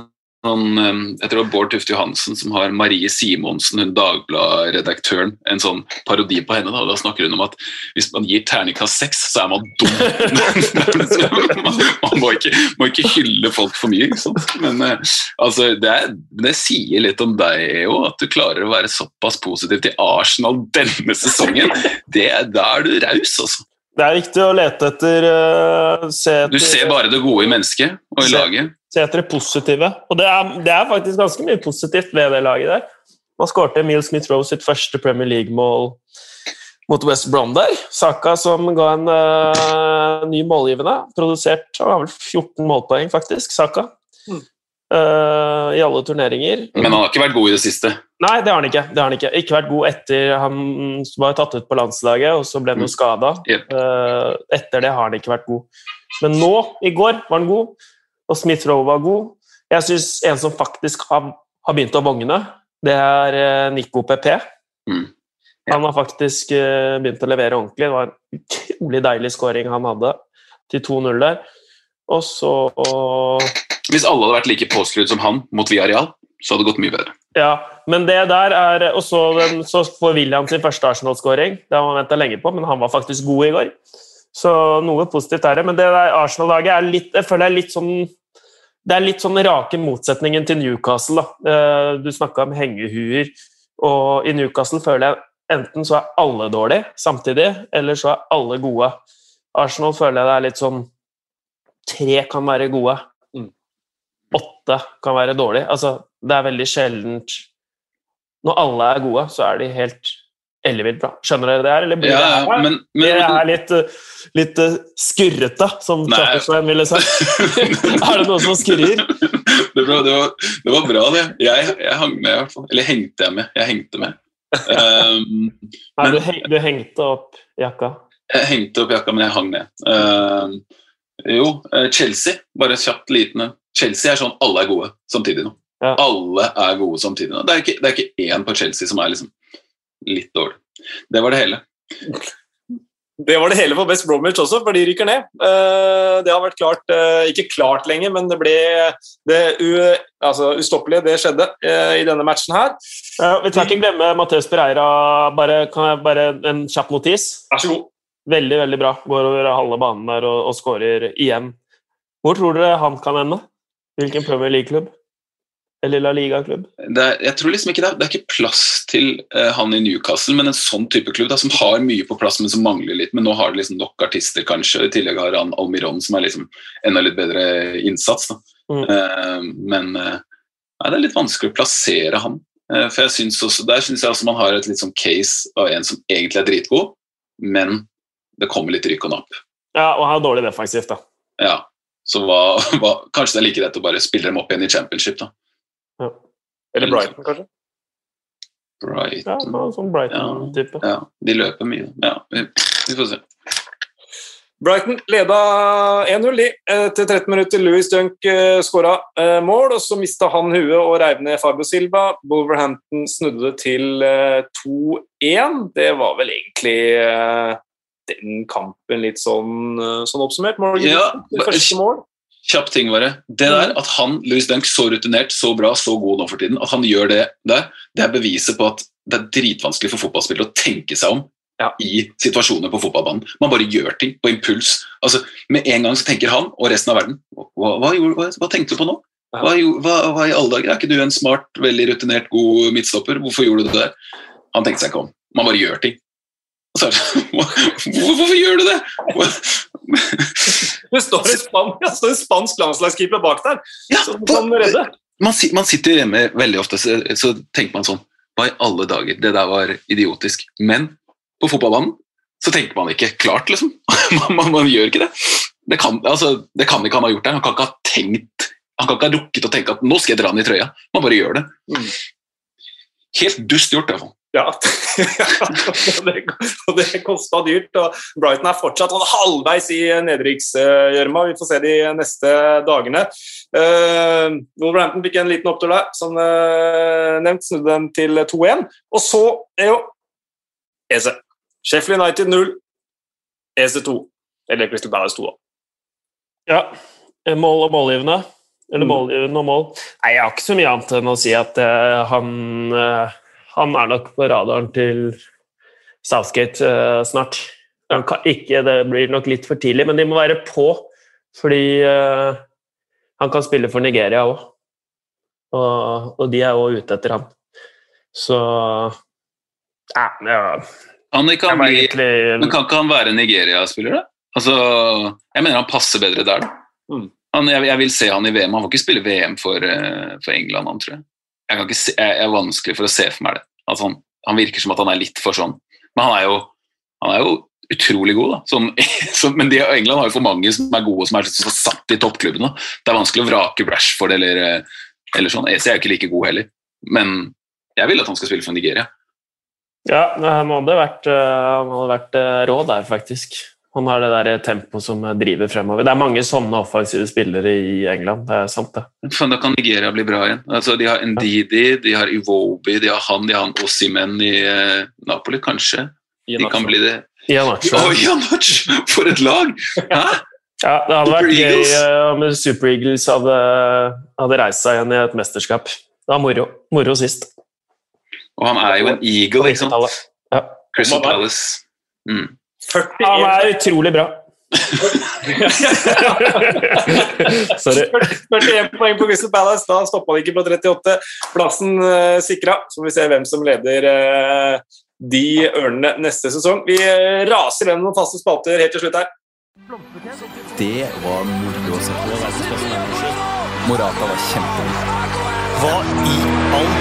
sånn, jeg tror det var Bård Tufte Johansen som har Marie Simonsen, hun Dagbladet-redaktøren, en sånn parodi på henne. Da, da snakker hun om at hvis man gir terningkast seks, så er man dum. man man må, ikke, må ikke hylle folk for mye. Ikke sant? Men eh, altså, det, er, det sier litt om deg, òg, at du klarer å være såpass positiv til Arsenal denne sesongen. Det, da er du raus, altså. Det er viktig å lete etter eh, se etter, Du ser bare det gode i mennesket og i Se- laget. se etter det positive. Og det er, det er faktisk ganske mye positivt ved det laget der. Man skårte Emil Smith-Rowe sitt første Premier League-mål mot West Brom der. Saka som ga en uh, ny målgivende. Produsert han har vel 14 målpoeng, faktisk, Saka. Mm. Uh, I alle turneringer. Men han har ikke vært god i det siste. Nei, det har han ikke. Det har han ikke. ikke vært god etter han var tatt ut på landslaget, og så ble han jo Mm. skada. Jep. etter det har han ikke vært god. Men nå, i går, var han god, og Smith Rowe var god. Jeg syns en som faktisk har, har begynt å vogne, det er eh, Nico PP. Mm. Ja. Han har faktisk eh, begynt å levere ordentlig. Det var en utrolig deilig scoring han hadde til 2-0 der. Og så Hvis alle hadde vært like påskrudd som han mot Villarreal, så hadde det gått mye bedre. Ja, men det der er Og så, får William sin første Arsenal-skåring. Det har man venta lenge på, men han var faktisk god i går. Så noe positivt er det. Men det der Arsenal-laget er litt Jeg føler det er litt sånn det er litt sånn rake motsetningen til Newcastle. da. Eh, Du snakka om hengehuer, og i Newcastle føler jeg enten så er alle dårlige samtidig, eller så er alle gode. Arsenal føler jeg det er litt sånn Tre kan være gode. Mm. Åtte kan være dårlige. Altså, det er veldig sjeldent Når alle er gode, så er de helt ellevilt bra. Skjønner dere det her, eller blir Ja, det her? men, det er litt, uh, litt uh, skurrete, som Nei. Ville sagt. er det noen som skurrer? det, var, det, var, det var bra, det. Jeg, jeg hang med, i hvert fall. Eller hengte jeg med. Jeg hengte med. Um, Nei, du, heng, du hengte opp jakka. jeg hengte opp jakka, men jeg hang ned. Um, jo, eh, Chelsea. Bare kjapt liten Chelsea er sånn alle er gode samtidig nå. Ja. Alle er gode samtidig. Det er ikke, det er ikke én på Chelsea som er liksom litt dårlig. Det var det hele. Det var det hele for Best Bromwich også, for de rykker ned. Eh, Det har vært klart, eh, ikke klart lenger, men det ble det u, altså, ustoppelige. Det skjedde eh, i denne matchen her. Vi trenger ikke glemme Matheus Pereira. Bare, kan jeg bare en kjapp notis? Vær så god. Veldig, veldig bra. Går over halve banen der og, og skårer igjen. Hvor tror dere han kan ende? Hvilken Premier League-klubb? Eller La Liga-klubb? jeg tror liksom ikke det, det er ikke plass til uh, han i Newcastle, men en sånn type klubb da, som har mye på plass, men som mangler litt. Men nå har de liksom nok artister, kanskje. I tillegg har han Almiron, som er liksom enda litt bedre innsats. Da. Mm. Uh, men uh, nei, det er litt vanskelig å plassere han. For jeg synes også, Der syns jeg også man har et litt sånn case av en som egentlig er dritgod, men det kommer litt rykk og napp. Ja, og han er dårlig defensivt, da. Ja. Så hva, hva, kanskje det er like rett å bare spille dem opp igjen i championship, da. Eller Brighton, kanskje. Brighton. Ja, sånn Brighton-type. Ja, de løper mye. Ja, vi, vi får se. Brighton leda 1-0 de, eh, etter 13 minutter. Louis Dunk uh, skåra eh, mål, og så mista han huet og reiv ned Fabio Silva. Wolverhampton snudde det til eh, 2-1. Det var vel egentlig eh, den kampen litt sånn, eh, sånn oppsummert. Morgan, Ja, det første mål. Kjapp ting bare. Det der At han, Louis Dunk, så rutinert, så bra, så god nå for tiden, at han gjør det der, det er beviset på at det er dritvanskelig for fotballspillere å tenke seg om Ja. i situasjoner på fotballbanen. Man bare gjør ting på impuls. Altså, Med en gang så tenker han og resten av verden Hva, hva, gjorde- hva, hva tenkte du på nå? Hva, hva, i alle dager? Er ikke du en smart, veldig rutinert, god midtstopper? Hvorfor gjorde du det der? Han tenkte seg ikke om. Man bare gjør ting. Så det, Hvorfor, hvorfor gjør du det? Det står en, span ja, står en spansk landslagskeeper bak der Ja, som kan redde. man, man sitter hjemme veldig ofte, så, så tenker man sånn Hva i alle dager? Det der var idiotisk. Men på fotballbanen så tenker man ikke klart, liksom. man, man, man gjør ikke det. Det kan, altså, det kan ikke han ha gjort der. Han kan ikke ha tenkt Han kan ikke ha rukket å tenke at nå skal jeg dra den i trøya. Man bare gjør det. Mm. Helt dust gjort, i hvert fall. Ja, og det, det kosta dyrt. og Brighton er fortsatt sånn halvveis i nedrykksgjørma. Vi får se de neste dagene. Uh, Wolverhampton fikk en liten opptur der, som uh, nevnt. Snudde den til 2-1. Og så er jo Eze. Sheffield United 0, Eze 2. Eller Crystal Palace 2, da. Ja. Mål og målgivende. Eller Mm. målgivende og mål. Nei, jeg har ikke så mye annet enn å si at uh, han eh, han er nok på radaren til Southgate uh, snart. Han kan ikke, det blir nok litt for tidlig, men de må være på. Fordi uh, han kan spille for Nigeria òg. Og, og de er òg ute etter ham. Så ja, ja, Han kan, bli, egentlig men kan ikke han være Nigeria-spiller, da? Altså, jeg mener han passer bedre der, da. Mm. Han, jeg, jeg vil se han i VM. Han får ikke spille VM for, eh, for England, han, tror jeg. Jeg, se, jeg, er vanskelig for å se for meg det. Altså, han, han virker som at han er litt for sånn. Men han er jo, han er jo utrolig god, da. Som, som, men de, England har jo for mange som er gode, som er så satt i toppklubbene. Det er vanskelig å vrake Rashford eller, eh, eller sånn. Esi er jo ikke like god heller. Men jeg vil at han skal spille for Nigeria. Ja, han hadde vært, eh, han vært eh, rå der, faktisk. Han har det der tempoet som driver fremover. Det er mange sånne offensive spillere i England. det er sant det. Da kan Nigeria bli bra igjen. Altså, de har Ndidi, de har Iwobi, de har han, de har han Ossimen i eh, Napoli, kanskje. De kan bli det. Ianacho. Oi, Janac! For et lag! Hæ? Ja, det hadde vært Super gøy Eagles. eh, om Super Eagles hadde, hadde reist seg igjen i et mesterskap. Det var moro. Moro sist. Og han er jo en eagle, ikke sant? Ja. Crystal Palace. Mm. 41 Han er utrolig bra. Sorry. 41 poeng på Crystal Palace. Da stoppa det ikke på 38. Plassen uh, sikra. Så får vi se hvem som leder uh, de ørnene neste sesong. Vi eh, raser gjennom noen faste spalter helt til slutt her. Det var moro å se på. Morata var kjempegod. Hva i all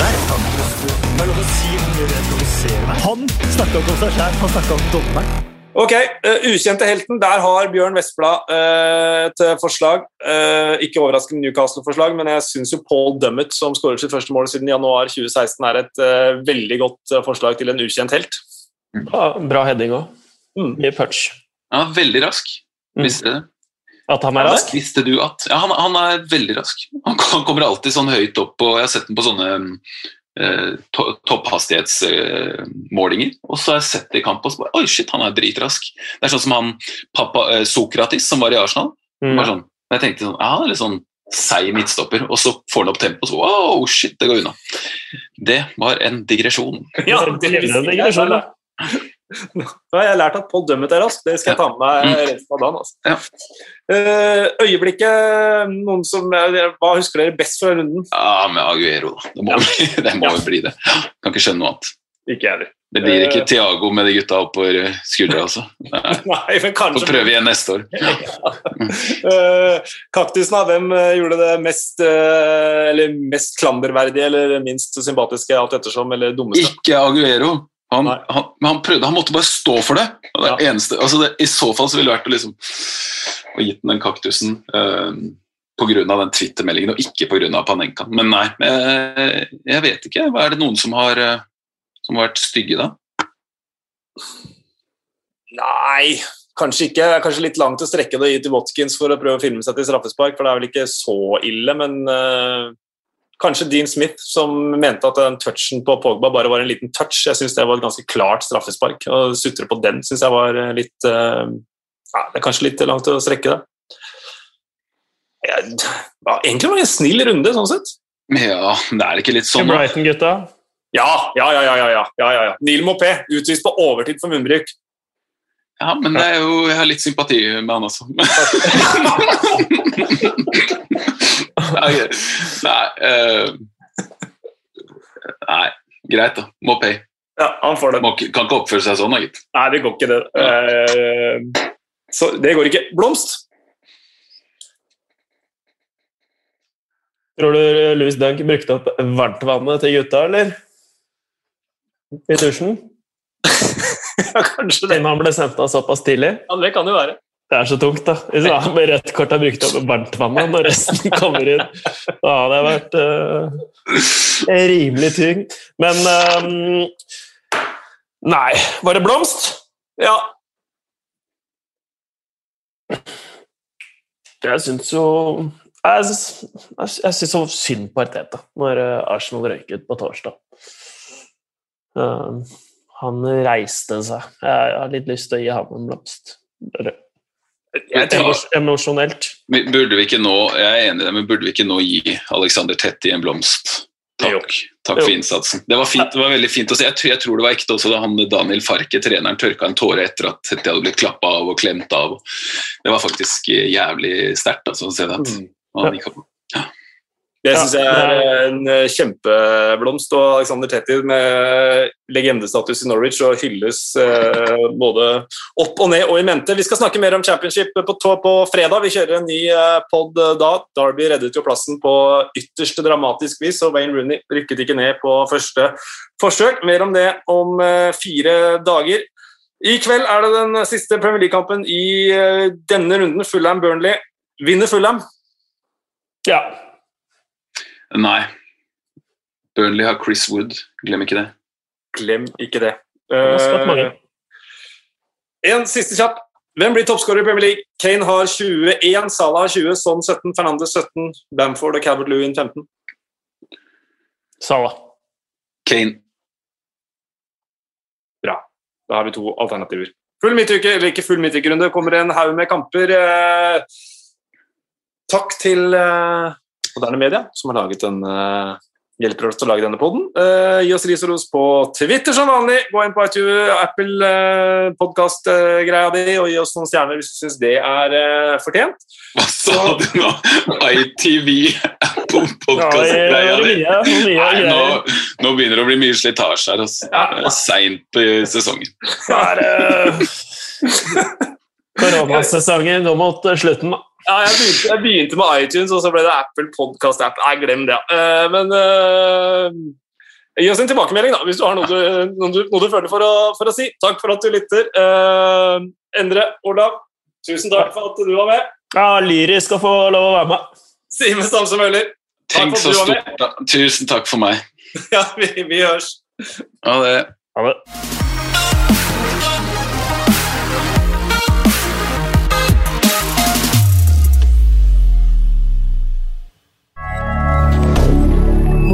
verden? Det er lov å si hvor mye det provoserer meg. Han snakka ikke om seg sjæl, han snakka om dommeren. Ok, uh, Ukjente helten. Der har Bjørn Vestblad uh, et forslag. Uh, ikke overraskende Newcastle-forslag, men jeg syns Paul Dummett, som skåret sitt første mål siden januar 2016, er et uh, veldig godt eh, forslag til en ukjent helt. Ja, bra heading òg. Mm. Mye punch. Er veldig rask. Mm. Visste du det? At han er rask? Visste du at Ja, han, han er veldig rask. Han, han kommer alltid sånn høyt opp, og jeg har sett den på sånne eh, to, topphastighetsmålinger. og så har jeg sett det i kamp og så bare Oi, shit, han er dritrask. Det er sånn som han pappa eh, Sokratis, som var i Arsenal. Mm. Sånn, jeg tenkte sånn, ja, han er litt sånn seig midtstopper, og så får han opp tempo, og så wow, shit, det går unna. Det var en digresjon. Ja, det er en digresjon, da. Da har jeg lært at Paul dømmet er rask. Det skal jeg ta med meg resten av dagen. Altså. Ja. Eh, øyeblikket noen som, eh, Hva husker dere best fra runden? Ja, med Aguero. Det må, ja. det må jo bli det. Kan ikke skjønne noe annet. Ikke jeg. Det blir ikke Eh. Tiago med de gutta oppover skuldra, altså. Nei, Nei, men Får prøve igjen neste år. Eh, Kaktusen, da, hvem gjorde det mest Eller mest klanderverdige eller minst sympatiske, alt ettersom, eller dummeste? Ikke Aguero. Han, han, han prøvde, han måtte bare stå for det. Og det, Ja. eneste, altså det I så fall så ville det vært å liksom å gitt den den kaktusen uh, pga. den Twitter-meldingen, og ikke pga. Panenka. Men nei, jeg, jeg vet ikke. Er det noen som har, eh, som har vært stygge da? Nei, kanskje ikke. Det er kanskje litt langt å strekke det i til Watkins for å prøve å filme seg til straffespark, for det er vel ikke så ille, men eh, kanskje Dean Smith som mente at den touchen på Pogba bare var en liten touch. Jeg syns det var et ganske klart straffespark. Å sutre på den syns jeg var eh, litt eh, ja, Det er kanskje litt langt å strekke det. Ja, egentlig var det en snill runde, sånn sett. Ja, det er ikke litt sånn da? Brighton-gutta. Ja, ja, ja. ja, ja, ja, ja, ja. Neil Mopé, utvist på overtid for munnbruk. Ja, men det er jo, jeg har litt sympati med han også. Nei, nei, Uh, nei, greit da. Må pay. Ja, han får det. Må, kan ikke oppføre seg sånn, da, gitt. Nei, det går ikke, det. Eh, så det går ikke. Blomst. Tror du Louis Dunk brukte opp varmtvannet til gutta, eller? I dusjen? Ja, kanskje det. Siden han ble sendt av såpass tidlig? Ja, det kan jo være. Det er så tungt, da. Hvis ja, med rødt kort har brukt opp varmtvannet når resten kommer inn. Da hadde jeg vært uh, rimelig tyngd. Men um, Nei. Var det blomst? Ja. Jeg syns jo Jeg syns, jeg syns så synd på Arteta når eh, Arsenal røyket på torsdag. Um, han reiste seg. Jeg har litt lyst til å gi ham en blomst. Emos emosjonelt. Burde vi ikke nå jeg er enig i det, men burde vi ikke nå gi Alexander Tetti en blomst? Takk, takk for innsatsen. Det var, fint, det var veldig fint å se. Jeg, tror, jeg tror det var ekte også da han Daniel Farke, treneren, tørka en tåre etter at Tetti hadde blitt klappa av og klemt av. Det var faktisk jævlig sterkt altså, å se det. At, han gikk opp. Det syns jeg er en eh, kjempeblomst. Og Alexander Tetti med legendestatus i Norwich og hylles eh, både opp og ned og i mente. Vi skal snakke mer om championship på, på fredag. Vi kjører en ny eh, pod da. Derby reddet jo plassen på ytterst dramatisk vis, og Wayne Rooney rykket ikke ned på første forsøk. Mer om det om fire dager. I kveld er det den siste Premier League-kampen i denne runden. Fulham-Burnley. Vinner Fulham? Ja. Nei. Burnley har Chris Wood, glem ikke det. Glem ikke det. Uh, en siste kjapp. Hvem blir toppskårer i Premier League? Kane har 21, Salah har 20, Son 17, Fernandes 17, Bamford og Cabot Lewin 15. Salah. Kane. Bra. Da har vi to alternativer. Full midtuke, eller ikke full midtukerunde, kommer en haug med kamper. Eh, takk til eh, moderne media, som har laget en uh, hjelper oss til å lage denne poden. Uh, gi oss ris og ros på Twitter som vanlig. Gå inn på iTunes, Apple uh, podkast-greia di og gi oss noen stjerner hvis du syns det er uh, fortjent. Hva sa du nå? ITV, Apple podkast-greia di? Nei, nå, nå, begynner det å bli mye slitasje her. Altså. Ja. Seint i sesongen. Det er koronasesongen nå mot slutten, da. Ja, jeg begynte, jeg begynte, med iTunes, og så ble det Apple Podcast-app. Nei, glem det. Uh, men uh, gi oss en tilbakemelding, da, hvis du har noe du, noe du, noe du føler for å, for å, si. Takk for at du lytter. Uh, Endre, Olav, tusen takk for at du var med. Ja, Lyrisk å få lov å være med. Simen Stamse Møller, takk for at du var med. Stort, tusen takk for meg. ja, vi, vi høres. Ha det. Ha det.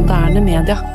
Moderne media.